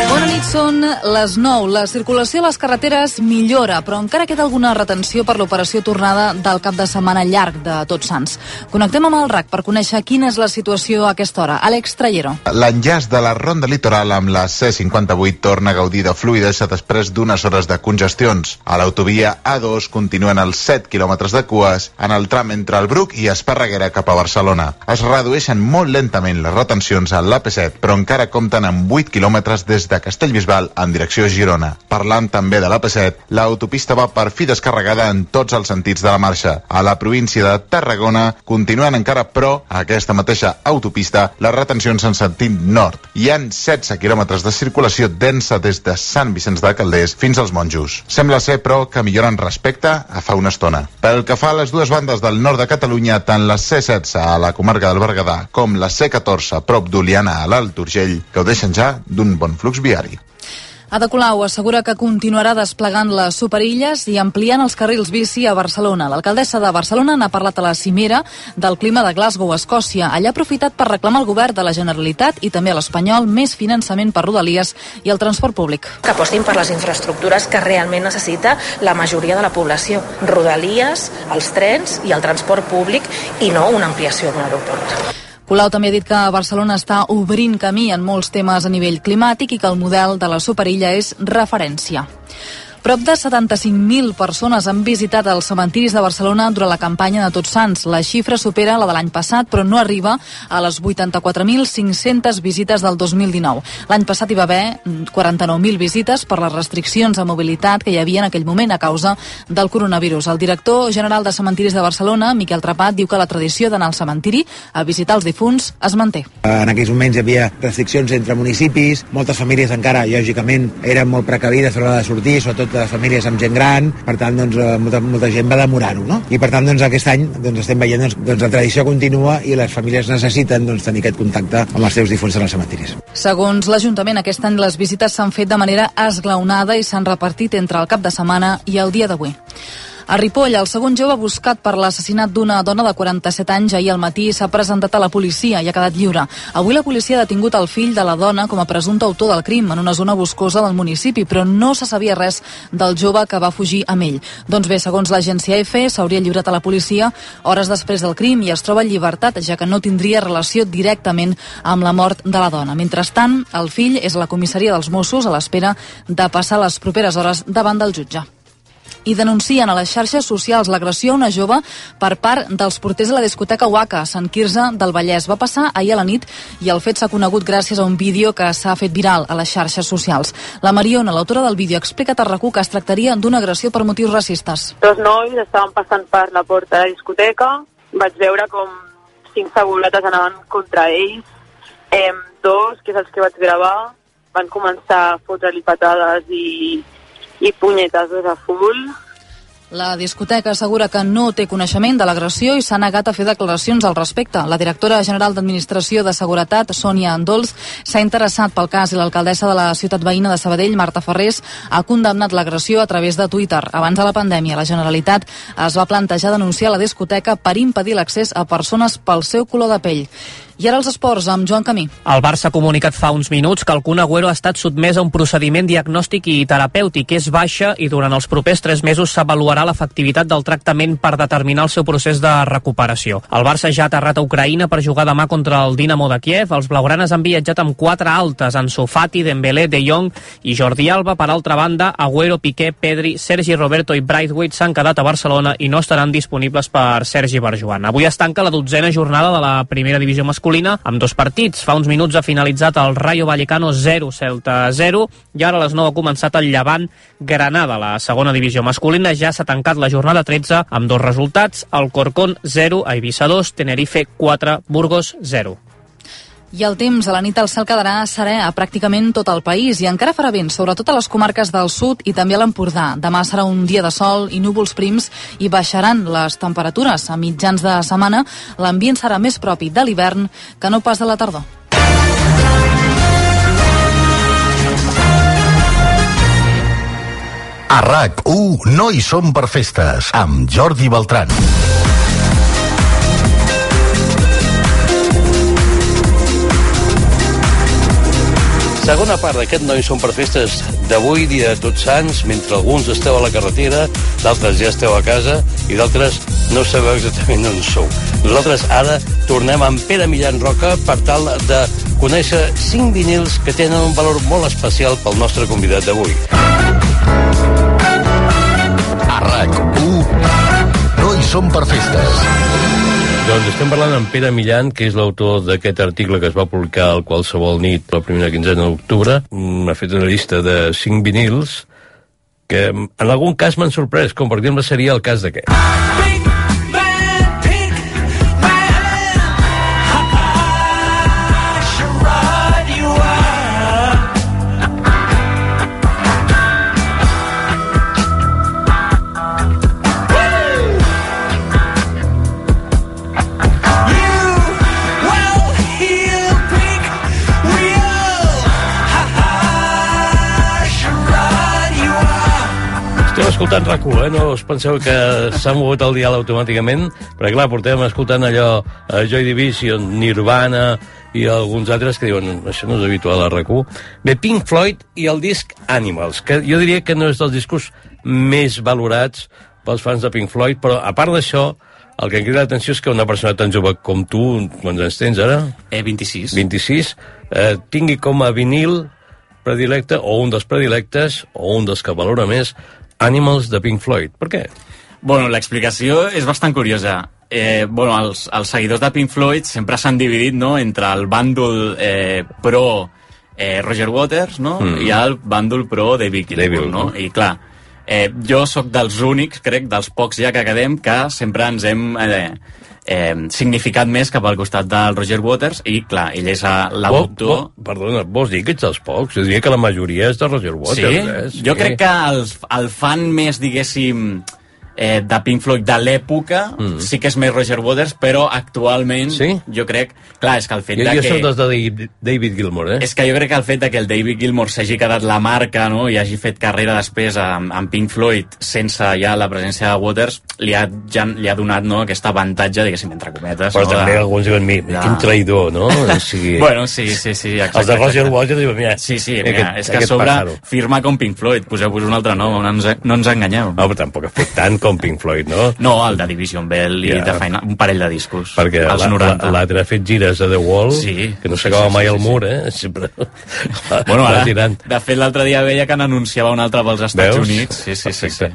Bona nit, són les 9. La circulació a les carreteres millora, però encara queda alguna retenció per l'operació tornada del cap de setmana llarg de Tots Sants. Connectem amb el RAC per conèixer quina és la situació a aquesta hora. Àlex Trallero. L'enllaç de la ronda litoral amb la C58 torna a gaudir de fluidesa després d'unes hores de congestions. A l'autovia A2 continuen els 7 quilòmetres de cues en el tram entre el Bruc i Esparreguera cap a Barcelona. Es redueixen molt lentament les retencions a l'AP7, però encara compten amb 8 quilòmetres des de Castellbisbal en direcció a Girona. Parlant també de l'AP7, l'autopista va per fi descarregada en tots els sentits de la marxa. A la província de Tarragona continuen encara, però, a aquesta mateixa autopista, les retencions en sentit nord. Hi han 16 quilòmetres de circulació densa des de Sant Vicenç de Calders fins als Monjos. Sembla ser, però, que milloren respecte a fa una estona. Pel que fa a les dues bandes del nord de Catalunya, tant la C16 a la comarca del Berguedà com la C14 a prop d'Oliana a l'Alt Urgell gaudeixen ja d'un bon flux viari. Ada Colau assegura que continuarà desplegant les superilles i ampliant els carrils bici a Barcelona. L'alcaldessa de Barcelona n'ha parlat a la cimera del clima de Glasgow, Escòcia. Allà ha aprofitat per reclamar al govern de la Generalitat i també a l'Espanyol més finançament per Rodalies i el transport públic. que apostin per les infraestructures que realment necessita la majoria de la població. Rodalies, els trens i el transport públic i no una ampliació d'un aeroport. Colau també ha dit que Barcelona està obrint camí en molts temes a nivell climàtic i que el model de la superilla és referència. Prop de 75.000 persones han visitat els cementiris de Barcelona durant la campanya de Tots Sants. La xifra supera la de l'any passat, però no arriba a les 84.500 visites del 2019. L'any passat hi va haver mm, 49.000 visites per les restriccions a mobilitat que hi havia en aquell moment a causa del coronavirus. El director general de Cementiris de Barcelona, Miquel Trapat, diu que la tradició d'anar al cementiri a visitar els difunts es manté. En aquells moments hi havia restriccions entre municipis, moltes famílies encara, lògicament, eren molt precavides a l'hora de sortir, sobretot de famílies amb gent gran, per tant, doncs, eh, molta, molta gent va demorar-ho, no? I per tant, doncs, aquest any doncs, estem veient doncs, doncs, la tradició continua i les famílies necessiten doncs, tenir aquest contacte amb els seus difunts en els cementiris. Segons l'Ajuntament, aquest any les visites s'han fet de manera esglaonada i s'han repartit entre el cap de setmana i el dia d'avui. A Ripoll, el segon jove buscat per l'assassinat d'una dona de 47 anys ahir al matí s'ha presentat a la policia i ha quedat lliure. Avui la policia ha detingut el fill de la dona com a presumpte autor del crim en una zona boscosa del municipi, però no se sabia res del jove que va fugir amb ell. Doncs bé, segons l'agència EFE, s'hauria lliurat a la policia hores després del crim i es troba en llibertat, ja que no tindria relació directament amb la mort de la dona. Mentrestant, el fill és a la comissaria dels Mossos a l'espera de passar les properes hores davant del jutge i denuncien a les xarxes socials l'agressió a una jove per part dels porters de la discoteca Waka, a Sant Quirze del Vallès. Va passar ahir a la nit i el fet s'ha conegut gràcies a un vídeo que s'ha fet viral a les xarxes socials. La Mariona, l'autora del vídeo, explica a Tarracú que es tractaria d'una agressió per motius racistes. Dos nois estaven passant per la porta de la discoteca, vaig veure com cinc fabuletes anaven contra ells, eh, dos, que és els que vaig gravar, van començar a fotre-li patades i, i punyetazos a full. La discoteca assegura que no té coneixement de l'agressió i s'ha negat a fer declaracions al respecte. La directora general d'Administració de Seguretat, Sònia Andols, s'ha interessat pel cas i l'alcaldessa de la ciutat veïna de Sabadell, Marta Ferrés, ha condemnat l'agressió a través de Twitter. Abans de la pandèmia, la Generalitat es va plantejar denunciar la discoteca per impedir l'accés a persones pel seu color de pell. I ara els esports, amb Joan Camí. El Barça ha comunicat fa uns minuts que el Kun Agüero ha estat sotmès a un procediment diagnòstic i terapèutic. És baixa i durant els propers tres mesos s'avaluarà l'efectivitat del tractament per determinar el seu procés de recuperació. El Barça ja ha aterrat a Ucraïna per jugar demà contra el Dinamo de Kiev. Els blaugranes han viatjat amb quatre altes, en Sofati, Dembélé, De Jong i Jordi Alba. Per altra banda, Agüero, Piqué, Pedri, Sergi Roberto i Braithwaite s'han quedat a Barcelona i no estaran disponibles per Sergi Barjuan. Avui es tanca la dotzena jornada de la primera divisió masculina amb dos partits. Fa uns minuts ha finalitzat el Rayo Vallecano 0, Celta 0 i ara a les 9 ha començat el Llevant Granada. La segona divisió masculina ja s'ha tancat la jornada 13 amb dos resultats, el Corcón 0, a Eivissa 2, Tenerife 4, Burgos 0. I el temps a la nit al cel quedarà serè a pràcticament tot el país i encara farà vent, sobretot a les comarques del sud i també a l'Empordà. Demà serà un dia de sol i núvols prims i baixaran les temperatures. A mitjans de setmana l'ambient serà més propi de l'hivern que no pas de la tardor. A RAC1 no hi som per festes, amb Jordi Beltran. Segona part d'aquest No hi som per festes d'avui, dia de Tots Sants, mentre alguns esteu a la carretera, d'altres ja esteu a casa i d'altres no sabeu exactament on sou. Nosaltres ara tornem amb Pere Millan Roca per tal de conèixer cinc vinils que tenen un valor molt especial pel nostre convidat d'avui. A RAC1 no hi som per festes. Doncs estem parlant amb Pere Millan, que és l'autor d'aquest article que es va publicar al qualsevol nit la primera quinzena d'octubre. Mm, Ha fet una llista de cinc vinils que en algun cas m'han sorprès, com per exemple seria el cas d'aquest. Escoltant rac eh? No us penseu que s'ha mogut el dial automàticament, perquè clar, portem escoltant allò a Joy Division, Nirvana i alguns altres que diuen això no és habitual a rac Bé, Pink Floyd i el disc Animals, que jo diria que no és dels discos més valorats pels fans de Pink Floyd, però a part d'això, el que em crida l'atenció és que una persona tan jove com tu, quants anys tens ara? Eh, 26. 26, eh, tingui com a vinil predilecte, o un dels predilectes, o un dels que valora més, Animals de Pink Floyd. Per què? Bueno, l'explicació és bastant curiosa. Eh, bueno, els, els seguidors de Pink Floyd sempre s'han dividit no, entre el bàndol eh, pro eh, Roger Waters no? Mm. i el bàndol pro David Gilmour. No? I clar, eh, jo sóc dels únics, crec, dels pocs ja que quedem, que sempre ens hem eh, eh, significat més cap al costat del Roger Waters i clar, ell és l'autor... Vo- vo- Perdona, vols dir que ets dels pocs? Jo diria que la majoria és de Roger Waters, sí? eh? Sí. Jo crec que el, el fan més, diguéssim, eh, de Pink Floyd de l'època Mm. sí que és més Roger Waters, però actualment Sí? jo crec... Clar, és que el fet Jo, de jo que... soc dels de David, Gilmour, eh? És que jo crec que el fet de que el David Gilmour s'hagi quedat la marca no? i hagi fet carrera després amb, amb Pink Floyd sense ja la presència de Waters li ha, ja, li ha donat no, aquest avantatge, diguéssim, entre cometes. Però no, també de- alguns diuen, mira, de- quin traïdor, no? *laughs* O sigui, Bueno, sí, sí, sí. Exacte, els de Roger exacte. Waters diuen, mira... Sí, sí, aquest- mira, és que a aquest sobre firma com Pink Floyd, poseu-vos un altre nom, no ens, no ens enganyeu. No, però tampoc ha fet tant com Pink Floyd, no? No, el de Division Bell i Ja. de feina, un parell de discos. Perquè als la- 90. la- l'altre ha fet gires a The Wall, Sí. que no Sí, s'acaba sí, mai sí, al sí, mur, eh? Sempre Bueno, ara, tirant. de fet, l'altre dia veia que n'anunciava un altre pels Estats Veus? Units. Sí, sí, sí, sí.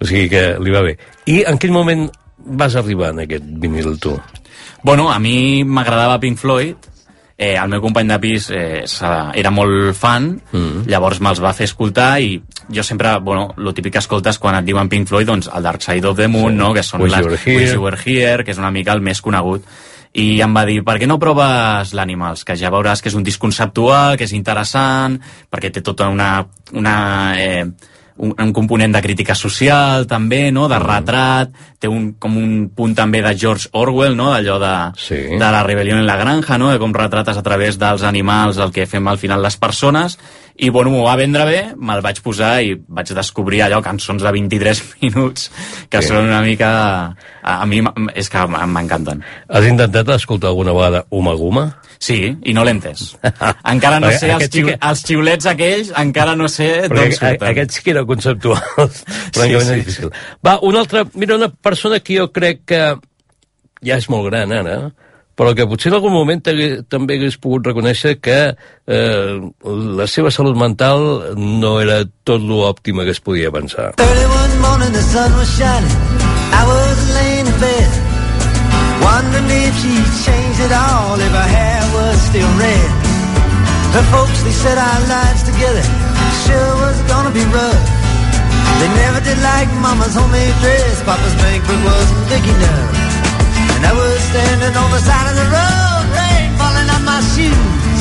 O sigui que li va bé. I en quin moment vas arribar en aquest vinil, tu? Bueno, a mi m'agradava Pink Floyd, eh, el meu company de pis eh, era molt fan, mm. llavors me'ls va fer escoltar i jo sempre, bueno, lo típic que escoltes quan et diuen Pink Floyd, doncs el Dark Side of the Moon, Sí. no?, que són Wish les. Wish You Were Here, que és una mica el més conegut. I em va dir, per què no proves l'Animals? Que ja veuràs que és un disc conceptual, que és interessant, perquè té tota una... una eh, un, un component de crítica social també, no? de retrat, té un, com un punt també de George Orwell, no? d'allò de, Sí. de la rebel·lió en la granja, no? de com retrates a través dels animals el que fem al final les persones, i bueno, m'ho va vendre bé, me'l vaig posar i vaig descobrir allò, cançons de 23 *laughs* minuts, que Sí. sí. són una mica... A, a mi és que m'encanten. Has intentat escoltar alguna vegada Uma Guma? Sí, i no l'he entès. *laughs* Encara no sé, els, sí xiu, que- els xiulets aquells, encara no sé d'on surten. aquests sí que eren conceptuals, *laughs* francament sí, difícil. Va, una altra... Mira, una persona que jo crec que ja és molt gran ara, però que potser en algun moment també hagués pogut reconèixer que eh, la seva salut mental no era tot lo òptima que es podia pensar. Folks, they our lives together sure was gonna be rough. They never did like Mama's homemade dress, Papa's banquet wasn't big enough. And I was standing on the side of the road, rain falling on my shoes.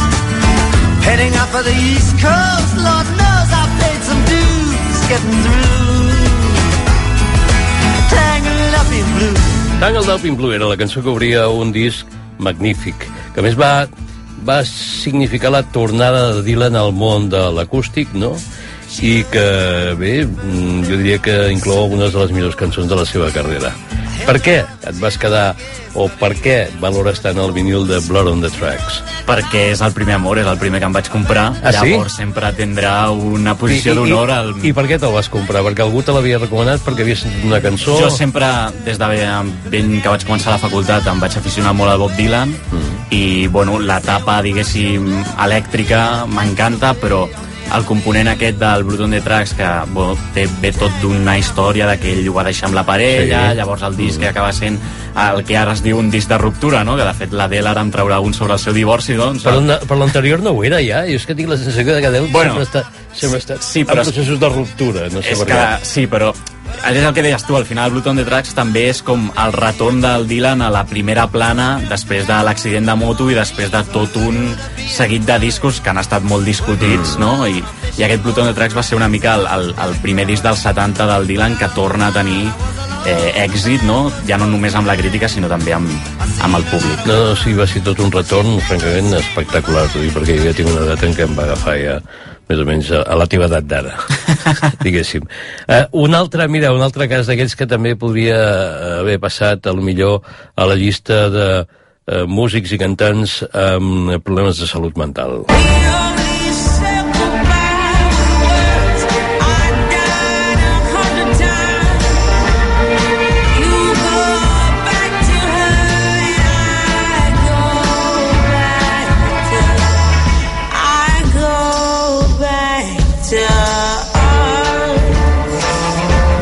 Heading up for the East Coast, Lord knows I paid some dues getting through. Tangled up in blue. Tangled Up in Blue era la cançó que obria un disc magnífic, que més va, va significar la tornada de Dylan al món de l'acústic, no? i que, bé, mm, jo diria que inclou algunes de les millors cançons de la seva carrera. Per què et vas quedar, o per què valores tant el vinil de Blood on the Tracks? Perquè és el primer amor, és el primer que em vaig comprar. Ah, sí? Llavors sempre tindrà una posició d'honor al... I per què te'l vas comprar? Perquè algú te l'havia recomanat perquè havia sentit una cançó? Jo sempre, des de ben, ben que vaig començar la facultat, em vaig aficionar molt al Bob Dylan Mm. i, bueno, l'etapa, diguéssim, elèctrica m'encanta, però el component aquest del Blood on the Tracks que bueno, té, ve tot d'una història de que ell ho va deixar amb la parella, Sí. llavors el disc que acaba sent el que ara es diu un disc de ruptura, no? que de fet l'Adele ara en traurà un sobre el seu divorci, doncs... Per, l'an- per l'anterior no ho era ja, jo és que tinc la sensació que Adele Bueno, sempre està, sempre està sí, en però- processos de ruptura, no sé és que, sí, però és el que deies tu, al final Blood on the Tracks també és com el retorn del Dylan a la primera plana després de l'accident de moto i després de tot un seguit de discos que han estat molt discutits, mm. no? I, I aquest Blood on the Tracks va ser una mica el, el, el primer disc dels 70 del Dylan que torna a tenir eh, èxit, no? Ja no només amb la crítica, sinó també amb, amb el públic. No, no, sí, va ser tot un retorn, francament, espectacular, dic, perquè jo ja tinc una edat en què em va agafar ja més o menys a, a la teva edat d'ara, *laughs* diguéssim. Uh, un altre, mira, un altre cas d'aquells que també podria eh, haver passat, a lo millor, a la llista de uh, músics i cantants amb problemes de salut mental.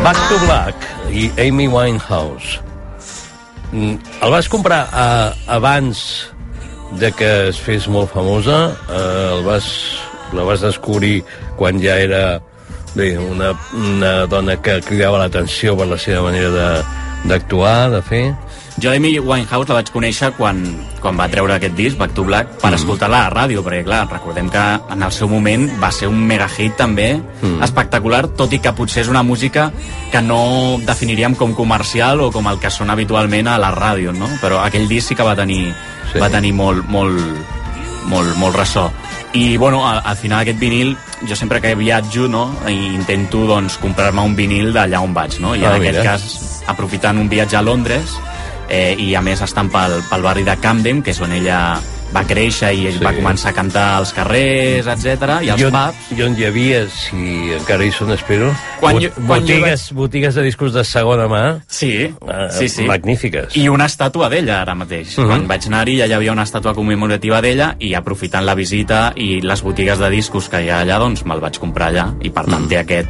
Back to Black i Amy Winehouse. Mm, El vas comprar uh, abans de que es fes molt famosa? Uh, el vas, la vas descobrir quan ja era bé, una, una dona que cridava l'atenció per la seva manera d'actuar, de, de fer? Jo Amy Winehouse la vaig conèixer quan, quan va treure aquest disc, Back to Black, per mm. escoltar-la a la ràdio, perquè clar, recordem que en el seu moment va ser un mega hit també, mm. espectacular, tot i que potser és una música que no definiríem com comercial o com el que sona habitualment a la ràdio, no? Però aquell disc sí que va tenir, Sí. va tenir molt, molt, molt, molt ressò. I, bueno, al, al final aquest vinil, jo sempre que viatjo, no?, i intento, doncs, comprar-me un vinil d'allà on vaig, no? I Ah, en aquest mira. cas, aprofitant un viatge a Londres, eh, i a més estan pel, pel barri de Camden, que és on ella va créixer i Sí. sí. va començar a cantar als carrers, etc i als I on, pubs. I on hi havia, si encara hi són, espero, Quan bot- jo- quan botigues, botigues de discos de segona mà Sí, eh, sí, sí. magnífiques. I una estàtua d'ella ara mateix. Uh Mhm. -huh. Quan vaig anar-hi ja hi havia una estàtua commemorativa d'ella i aprofitant la visita i les botigues de discos que hi ha allà, doncs me'l vaig comprar allà i per tant mm. té aquest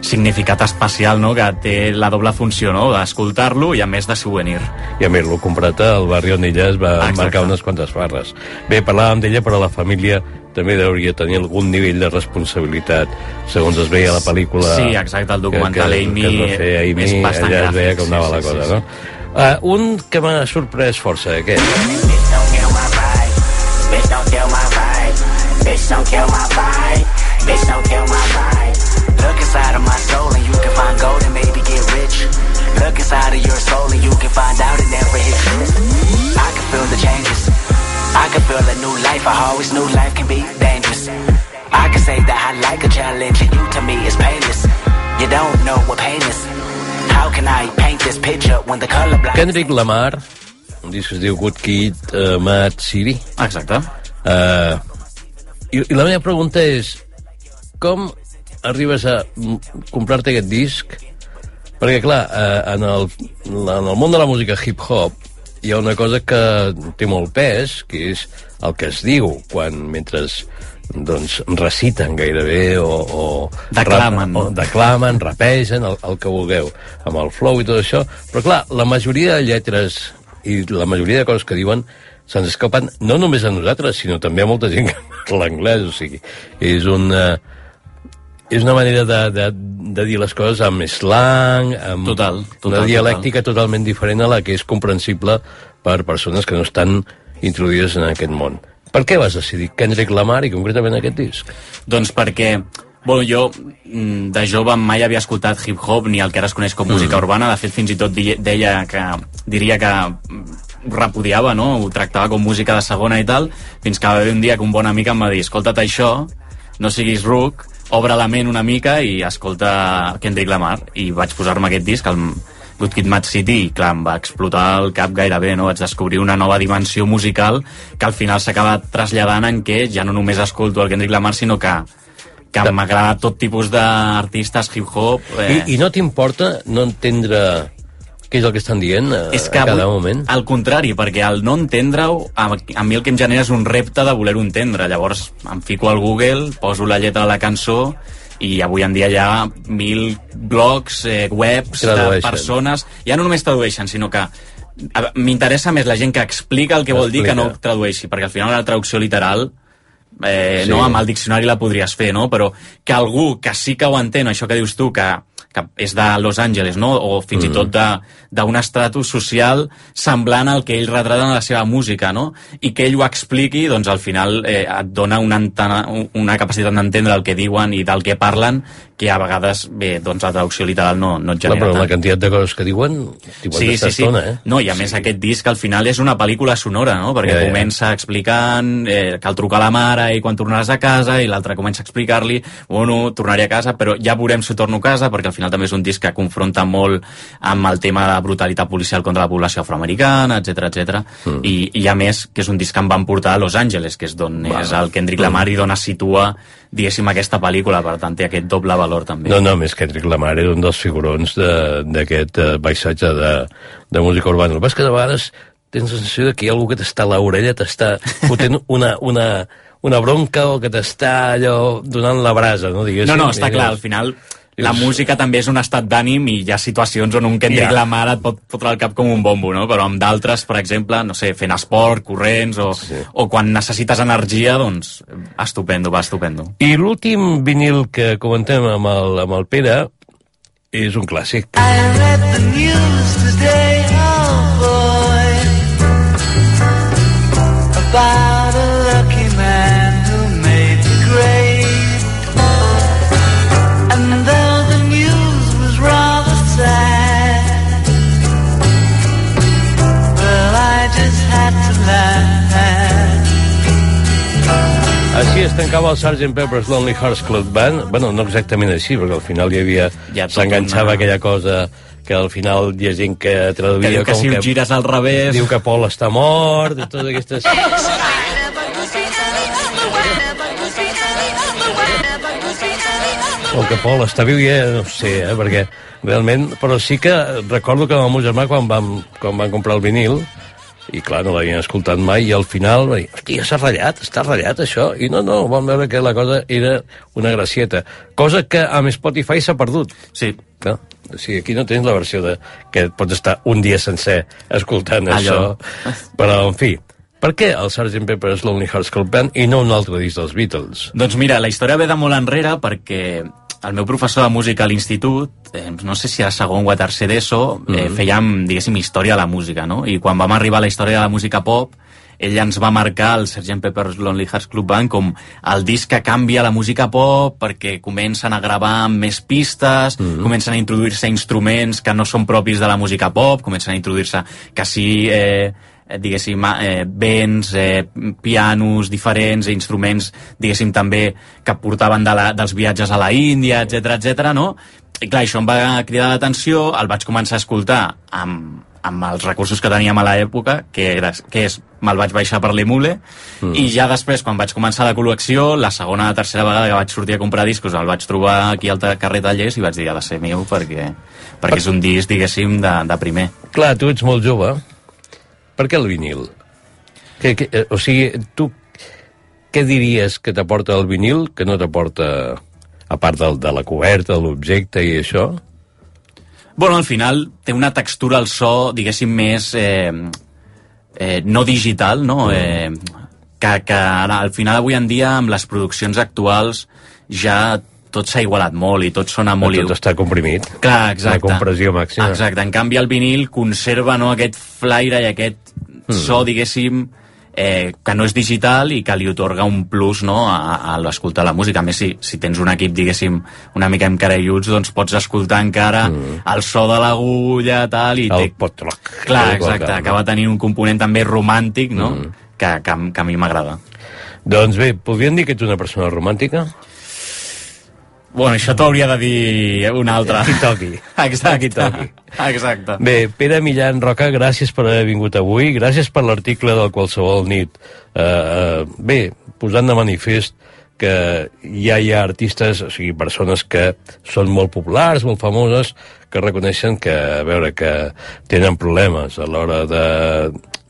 significat especial no? que té la doble funció no? d'escoltar-lo i a més de souvenir. I a més, l'ho comprat al barri on ella es va Exacte. marcar unes quantes barres. Bé, parlàvem d'ella, però la família també hauria de tenir algun nivell de responsabilitat, segons es veia a la pel·lícula... Sí, exacte, el documental que, que, Amy que es va fer Amy, és bastant allà es veia com anava sí, la sí, cosa, sí, no? Uh, un que m'ha sorprès força, aquest. Bitch, don't kill my vibe. Bitch, don't kill my vibe. Bitch, don't kill my vibe. Look inside of my soul and you can find gold and maybe get rich. Look inside of your soul and you can find out it never exists. I can feel the changes. I can feel a new life. I always knew life can be dangerous. I can say that I like a challenge, and you to me is painless. You don't know what pain is. How can I paint this picture when the color blind? Kendrick Lamar, un disc que es diu Good Kid, uh, Mad City. Exacte. Uh, i, I la meva pregunta és, com arribes a comprar-te aquest disc? Perquè, clar, uh, en, el, en el món de la música hip-hop hi ha una cosa que té molt pes, que és el que es diu quan, mentre doncs, reciten gairebé o, o Declamen. o declamen, rapegen, el, el que vulgueu, amb el flow i tot això. Però clar, la majoria de lletres i la majoria de coses que diuen se'ns escapen no només a nosaltres, sinó també a molta gent que *laughs* parla anglès, o sigui, és una, és una manera de, de, de dir les coses amb slang, amb Total, total, una dialèctica totalment diferent a la que és comprensible per persones que no estan introduïdes en aquest món. Per què vas decidir Kendrick Lamar i concretament aquest disc? Doncs perquè Bueno, jo mm, de jove mai havia escoltat hip-hop ni el que ara es coneix com música Mm. urbana. De fet, fins i tot deia que, diria que repudiava, no? Ho tractava com música de segona i tal, fins que va haver un dia que un bon amic em va dir escolta't això, no siguis ruc, obre la ment una mica i escolta Kendrick Lamar. I vaig posar-me aquest disc, el Good Kid, Mad City, i clar, em va explotar el cap gairebé, no? Vaig descobrir una nova dimensió musical que al final s'acaba traslladant en què ja no només escolto el Kendrick Lamar, sinó que que m'agrada tot tipus d'artistes hip-hop. Eh. I, I no t'importa no entendre què és el que estan dient a, és que a cada moment? Al contrari, perquè al no entendre-ho, a, a mi el que em genera és un repte de voler-ho entendre. Llavors em fico al Google, poso la lletra de la cançó i avui en dia hi ha mil blogs, eh, webs de persones... Ja no només tradueixen, sinó que m'interessa més la gent que explica el que vol dir que no tradueixi, perquè al final la traducció literal eh, Sí. no, amb el diccionari la podries fer, no? Però que algú que sí que ho entén, això que dius tu, que, que és de Los Angeles, no? O fins mm. i tot d'un estratus social semblant al que ell retrata en la seva música, no? I que ell ho expliqui, doncs al final eh, et dona una, antena, una capacitat d'entendre el que diuen i del que parlen que a vegades, bé, doncs la traducció literal no, no et Clar, genera però tant. la quantitat de coses que diuen, t'hi Sí, sí, sí. estona, eh? No, i a més aquest disc al final és una pel·lícula sonora, no? Perquè Ja, ja. comença explicant eh, cal trucar a la mare i quan tornaràs a casa i l'altre comença a explicar-li bueno, tornaré a casa, però ja veurem si torno a casa perquè al final també és un disc que confronta molt amb el tema de brutalitat policial contra la població afroamericana, etc etc. Mm. I, I a més que és un disc que em van portar a Los Angeles, que és d'on és el Kendrick Lamar i d'on es situa diguéssim aquesta pel·lícula, per tant té aquest doble valor també. No, no, més Kendrick Lamar era un dels figurons de- d'aquest uh, paisatge de, de música urbana. El que passa és que de vegades tens la sensació de que hi ha algú que t'està a l'orella, t'està fotent *laughs* una, una, una bronca o que t'està allò donant la brasa, no? Diguéssim. No, no, està clar, al final la música també és un estat d'ànim i hi ha situacions on un Kendrick Ja. Lamar et pot fotre el cap com un bombo, no? Però amb d'altres, per exemple, no sé, fent esport, corrents o, sí. o quan necessites energia, doncs estupendo, va estupendo. I l'últim vinil que comentem amb el, amb el Pere és un clàssic. I read the news today, oh boy, about tancava el Sgt. Pepper's Lonely Hearts Club Band. Bueno, no exactament així, perquè al final hi havia... Ja S'enganxava una- aquella cosa que al final hi ha gent que traduïa... Que diu que com si ho gires al revés... Diu que Paul està mort, i totes aquestes... O que Paul està viu ja no sé, eh, perquè realment... Però sí que recordo que amb el meu germà, quan vam, quan vam comprar el vinil, i clar, no l'havien escoltat mai, i al final va dir, hòstia, s'ha ratllat, està ratllat això, i no, no, vam veure que la cosa era una gracieta, cosa que amb Spotify s'ha perdut. Sí. No? O sigui, aquí no tens la versió de que pots estar un dia sencer escoltant Allò. això, però, en fi, per què el Sgt. Pepper's Lonely Hearts Club Band i no un altre disc dels Beatles? Doncs mira, la història ve de molt enrere perquè el meu professor de música a l'institut, eh, no sé si era segon o a tercer d'ESO, eh, Mhm. fèiem, diguéssim, història de la música, no? I quan vam arribar a la història de la música pop, ell ens va marcar el Sgt. Pepper's Lonely Hearts Club Band com el disc que canvia la música pop perquè comencen a gravar amb més pistes, Mhm. comencen a introduir-se instruments que no són propis de la música pop, comencen a introduir-se que sí... Eh, eh, diguéssim, eh, vents, eh, pianos diferents, instruments, diguéssim, també que portaven de la, dels viatges a la Índia, etc etc. no? I clar, això em va cridar l'atenció, el vaig començar a escoltar amb, amb els recursos que teníem a l'època, que, era, que és, me'l vaig baixar per l'Emule, mm. i ja després, quan vaig començar la col·lecció, la segona o tercera vegada que vaig sortir a comprar discos, el vaig trobar aquí al carrer Tallers i vaig dir, ha de ser meu, perquè, perquè és un disc, diguéssim, de, de primer. Clar, tu ets molt jove. Per què el vinil? Que, que, eh, o sigui, tu què diries que t'aporta el vinil que no t'aporta, a part del, de la coberta, de l'objecte i això? Bueno, al final té una textura al so, diguéssim, més eh, eh, no digital, no? Eh, que, que ara, al final, avui en dia, amb les produccions actuals, ja tot s'ha igualat molt i tot sona molt... Tot està comprimit. Clar, exacte. La compressió màxima. Exacte. En canvi, el vinil conserva no, aquest flaire i aquest Mm. so, diguéssim, eh, que no és digital i que li otorga un plus no, a, a l'escoltar la música. A més, si, si tens un equip, diguéssim, una mica amb carelluts, doncs pots escoltar encara mm. el so de l'agulla, tal, i El té... pot-rock. Clar, exacte, acaba tenint un component també romàntic, no?, Mm. que, que, que a mi m'agrada. Doncs bé, podríem dir que ets una persona romàntica? Bueno, això t'ho hauria de dir un altre. Qui toqui. *laughs* Exacte. Qui toqui. Exacte. Bé, Pere Millan Roca, gràcies per haver vingut avui, gràcies per l'article del Qualsevol nit. Uh, uh, bé, posant de manifest que ja hi ha artistes, o sigui, persones que són molt populars, molt famoses, que reconeixen que, a veure, que tenen problemes a l'hora de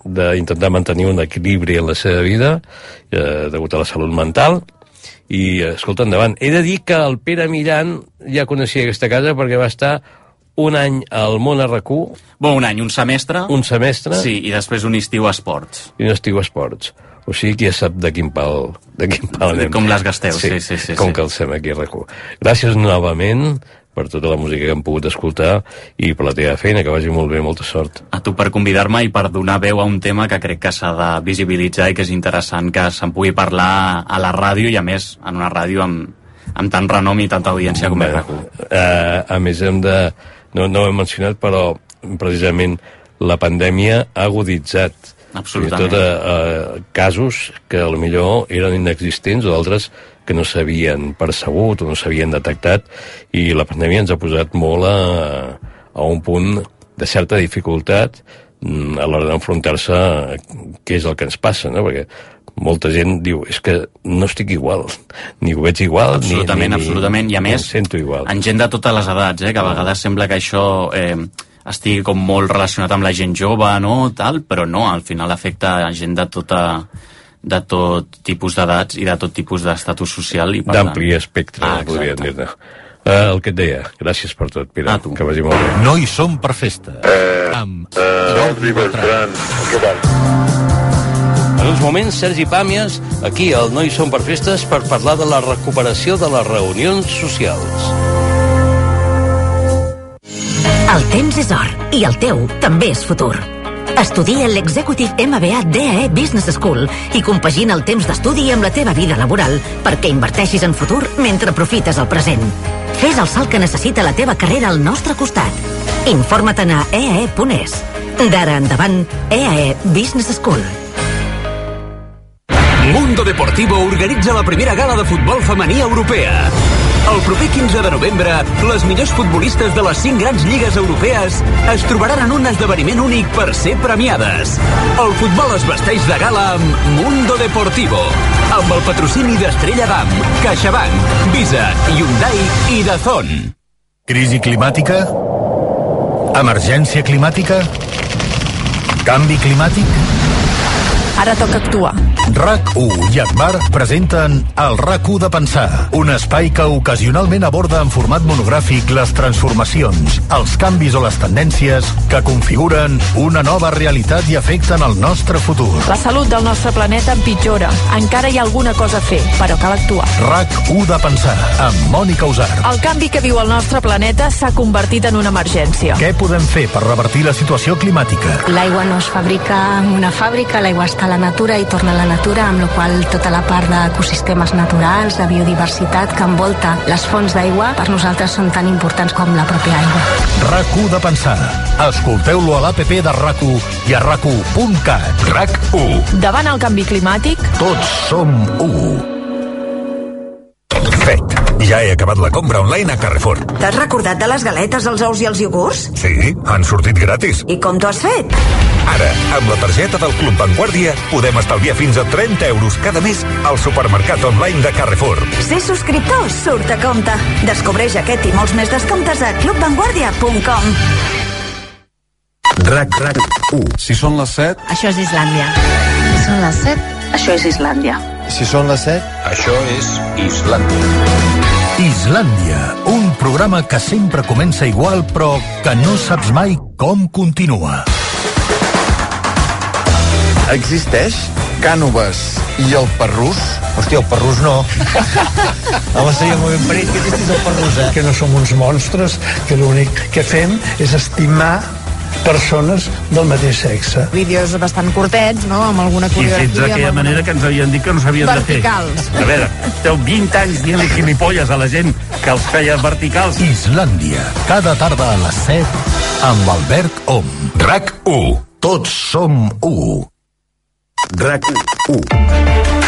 d'intentar mantenir un equilibri en la seva vida eh, degut a la salut mental i, escolta, endavant. He de dir que el Pere Millan ja coneixia aquesta casa perquè va estar un any al món RQ. Bon, un any, un semestre. Un semestre. Sí, i després un estiu a esports. I un estiu a esports. O sigui que ja sap de quin pal, de quin pal anem. Com les gasteu, sí, sí, sí, com sí. que el sem aquí a RQ. Gràcies novament per tota la música que hem pogut escoltar i per la teva feina, que vagi molt bé, molta sort. A tu per convidar-me i per donar veu a un tema que crec que s'ha de visibilitzar i que és interessant que se'n pugui parlar a la ràdio i a més en una ràdio amb, amb tant renom i tanta audiència com RAC1. Eh, a més, hem de... No, no ho hem mencionat, però precisament la pandèmia ha aguditzat Absolutament. fins i tot eh, casos que a lo millor eren inexistents o d'altres que no s'havien percebut o no s'havien detectat i la pandèmia ens ha posat molt a, a un punt de certa dificultat mm, a l'hora d'enfrontar-se a què és el que ens passa, no? perquè molta gent diu, és que no estic igual, *laughs* ni ho veig igual, Absolutament, ni, ni, absolutament, i a més, em sento igual. en gent de totes les edats, eh, que a vegades sembla que això eh, estigui com molt relacionat amb la gent jove, no?, tal, però no, al final afecta a gent de tota de tot tipus d'edats i de tot tipus d'estatus social. i D'ampli espectre, Ah, podríem exacte. dir-ne. Uh, el que et deia, gràcies per tot, Pere, ah, que vagi molt bé. No hi som per festa. Amb Jordi Beltran. Què tal? En uns moments, Sergi Pàmies, aquí al No hi som per festes, per parlar de la recuperació de les reunions socials. El temps és or i el teu també és futur. Estudia l'Executive MBA DAE Business School i compagina el temps d'estudi amb la teva vida laboral perquè inverteixis en futur mentre aprofites el present. Fes el salt que necessita la teva carrera al nostre costat. Informa-te'n a eae.es. D'ara endavant, EAE Business School. Mundo Deportivo organitza la primera gala de futbol femení europea. El proper 15 de novembre, les millors futbolistes de les 5 grans lligues europees es trobaran en un esdeveniment únic per ser premiades. El futbol es vesteix de gala amb Mundo Deportivo, amb el patrocini d'Estrella Damm, CaixaBank, Visa, Hyundai i Dazón. Crisi climàtica? Emergència climàtica? Canvi climàtic? Ara toca actuar. RAC1 i Akbar presenten el RAC1 de Pensar, un espai que ocasionalment aborda en format monogràfic les transformacions, els canvis o les tendències que configuren una nova realitat i afecten el nostre futur. La salut del nostre planeta empitjora. Encara hi ha alguna cosa a fer, però cal actuar. RAC1 de Pensar, amb Mònica Usar. El canvi que viu el nostre planeta s'ha convertit en una emergència. Què podem fer per revertir la situació climàtica? L'aigua no es fabrica en una fàbrica, l'aigua està la natura i torna a la natura, amb la qual tota la part d'ecosistemes naturals, de biodiversitat que envolta les fonts d'aigua, per nosaltres són tan importants com la pròpia aigua. rac de pensar. Escolteu-lo a l'APP de rac i a rac1.cat. RAC1. Davant el canvi climàtic, tots som 1. Ja he acabat la compra online a Carrefour. T'has recordat de les galetes, els ous i els iogurts? Sí, han sortit gratis. I com t'ho has fet? Ara, amb la targeta del Club Vanguardia, podem estalviar fins a 30 euros cada mes al supermercat online de Carrefour. Ser subscriptor surt a compte. Descobreix aquest i molts més descomptes a clubvanguardia.com. RAC, RAC, 1. Si són les 7, Això és Islàndia. Si són les 7, això és Islàndia. si són les 7, això és Islàndia. Islàndia, un programa que sempre comença igual però que no saps mai com continua. Existeix Cànoves i el Perrús? Hòstia, el Perrús no. Home, seria molt ben parit que existís el Perrús, eh? que no som uns monstres, que l'únic que fem és estimar persones del mateix sexe. Vídeos bastant curtets, no?, amb alguna I coreografia. fets d'aquella manera que ens havien dit que no s'havien de fer. Verticals. A veure, esteu 20 anys dient gilipolles a la gent que els feia verticals. Islàndia, cada tarda a les 7 amb Albert Om. RAC 1. Tots som u. RAC 1.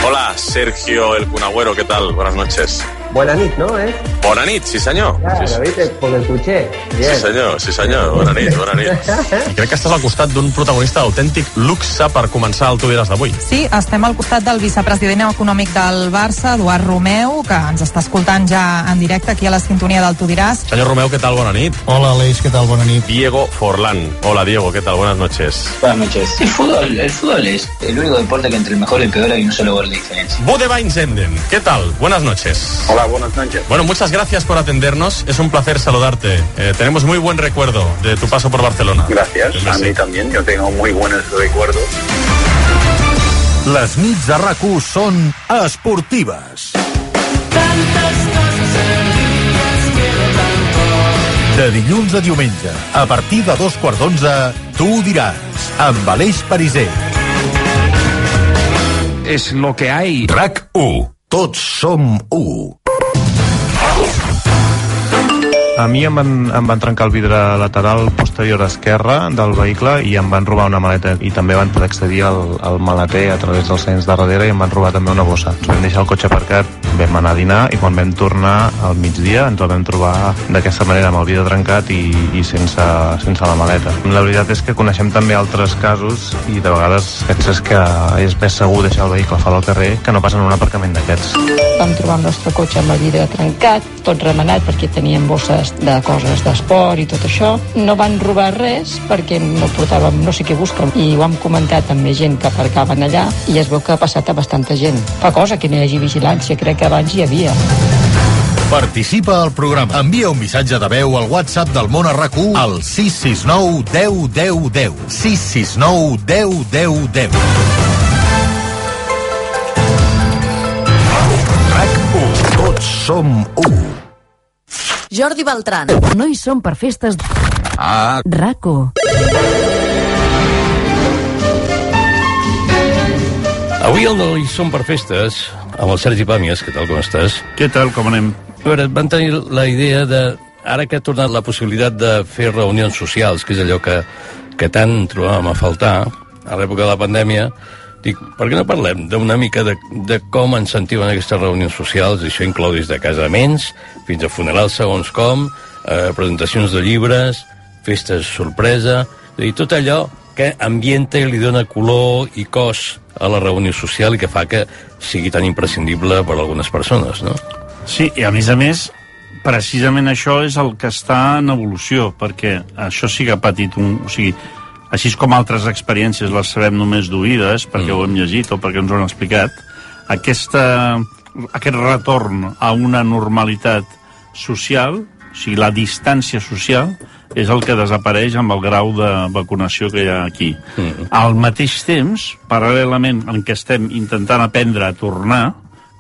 Hola, Sergio El Cunagüero, ¿qué tal? Buenas noches. Buena nit, ¿no? ¿Eh? Bona nit, sí senyor. Claro, sí, ¿viste? Porque escuché. Bien. sí senyor, sí senyor. Bona nit, bona nit. I *laughs* crec que estàs al costat d'un protagonista d'autèntic luxe per començar el Tu diràs d'avui. Sí, estem al costat del vicepresident econòmic del Barça, Eduard Romeu, que ens està escoltant ja en directe aquí a la sintonia del Tu diràs. Senyor Romeu, què tal? Bona nit. Hola, Aleix, què tal? Bona nit. Diego Forlán. Hola, Diego, ¿qué tal? Buenas noches. Buenas noches. El fútbol, el fútbol es el único deporte que entre el mejor y el peor hay un solo gol de diferencia. Bodebain Zenden, ¿qué tal? Buenas noches. Hola, buenas noches. Bueno, muchas gracias por atendernos. Es un placer saludarte. Eh, tenemos muy buen recuerdo de tu paso por Barcelona. Gracias, a mí también. Yo tengo muy buenos recuerdos. Les nits de rac són esportives. De dilluns a diumenge, a partir de dos quarts d'onze, tu ho diràs, amb Aleix Pariser. Es lo que hay. RAC 1. Tots som u. A mi em van, em van trencar el vidre lateral posterior esquerre del vehicle i em van robar una maleta i també van poder accedir al, al maleter a través dels sents de darrere i em van robar també una bossa. Ens vam deixar el cotxe aparcat, vam anar a dinar i quan vam tornar al migdia ens vam trobar d'aquesta manera amb el vidre trencat i, i sense, sense la maleta. La veritat és que coneixem també altres casos i de vegades penses que és més segur deixar el vehicle fora al carrer que no pas en un aparcament d'aquests. Vam trobar el nostre cotxe amb el vidre trencat, tot remenat perquè tenien bosses de coses d'esport i tot això. No van robar res perquè no portàvem no sé què busquen i ho hem comentat amb més gent que aparcaven allà i es veu que ha passat a bastanta gent. Fa cosa que no hi hagi vigilància, crec que abans hi havia. Participa al programa. Envia un missatge de veu al WhatsApp del món a rac al 669 10 10 10. 669 10 10 10. RAC 1. Tots som u. Jordi Beltran. No hi som per festes. Ah. RACO. Avui el no hi som per festes, amb el Sergi Pàmies, què tal, com estàs? Què tal, com anem? A veure, van tenir la idea de, ara que ha tornat la possibilitat de fer reunions socials, que és allò que, que tant trobàvem a faltar a l'època de la pandèmia, dic, per què no parlem d'una mica de, de com ens sentiu en aquestes reunions socials? Això inclou des de casaments fins a funerals segons com, eh, presentacions de llibres, festes sorpresa, és dir, tot allò que ambienta i li dona color i cos a la reunió social i que fa que sigui tan imprescindible per a algunes persones, no? Sí, i a més a més, precisament això és el que està en evolució, perquè això sí que ha patit un... O sigui, així com altres experiències les sabem només d'oïdes, perquè mm. ho hem llegit o perquè ens ho han explicat, aquesta, aquest retorn a una normalitat social, o sigui, la distància social, és el que desapareix amb el grau de vacunació que hi ha aquí. Mm. Al mateix temps, paral·lelament en què estem intentant aprendre a tornar,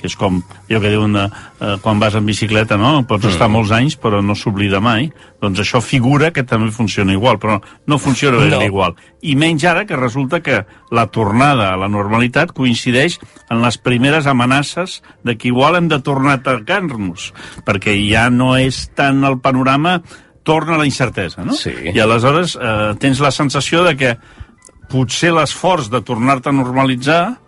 que és com allò que diuen de, eh, quan vas en bicicleta, no? Pots estar Mm. molts anys però no s'oblida mai. Doncs això figura que també funciona igual, però no funciona No. igual. I menys ara que resulta que la tornada a la normalitat coincideix en les primeres amenaces de que igual hem de tornar a atacar-nos, perquè ja no és tant el panorama torna la incertesa, no? Sí. I aleshores eh, tens la sensació de que potser l'esforç de tornar-te a normalitzar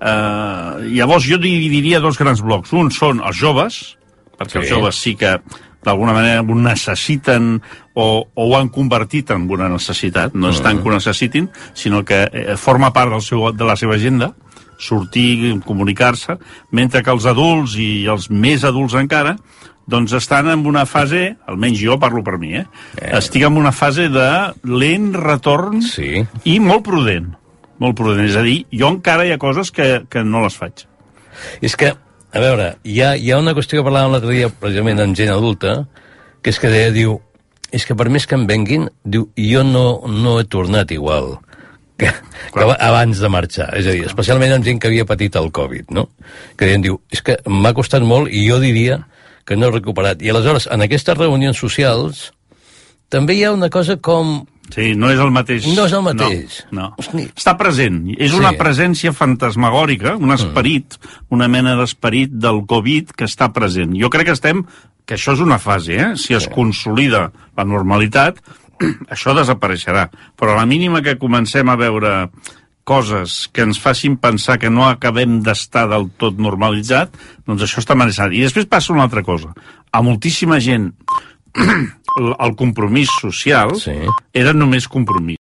eh, llavors jo dividiria dos grans blocs. Un són els joves, perquè Sí. els joves sí que d'alguna manera ho necessiten o, o ho han convertit en una necessitat. No és tant que ho necessitin, sinó que eh, forma part del seu, de la seva agenda sortir, comunicar-se, mentre que els adults i els més adults encara doncs estan en una fase, almenys jo parlo per mi, eh? eh. estic en una fase de lent retorn sí. i molt prudent. Molt prudent. És a dir, jo encara hi ha coses que, que no les faig. És que, a veure, hi ha, hi ha una qüestió que parlàvem l'altre dia, precisament amb gent adulta, que és que deia, diu, és que per més que em venguin, diu, jo no, no he tornat igual que, que aba- abans de marxar. És a dir, especialment amb gent que havia patit el Covid, no? Que deien, diu, és que m'ha costat molt i jo diria que no he recuperat. I aleshores, en aquestes reunions socials, també hi ha una cosa com... Sí, no és el mateix. No és el mateix. No, no. Està present. És Sí. una presència fantasmagòrica, un esperit, una mena d'esperit del Covid que està present. Jo crec que estem que això és una fase, eh? Si es consolida la normalitat, *clears throat* això desapareixerà. Però a la mínima que comencem a veure coses que ens facin pensar que no acabem d'estar del tot normalitzat, doncs això està amenaçat. I després passa una altra cosa. A moltíssima gent el compromís social sí. era només compromís.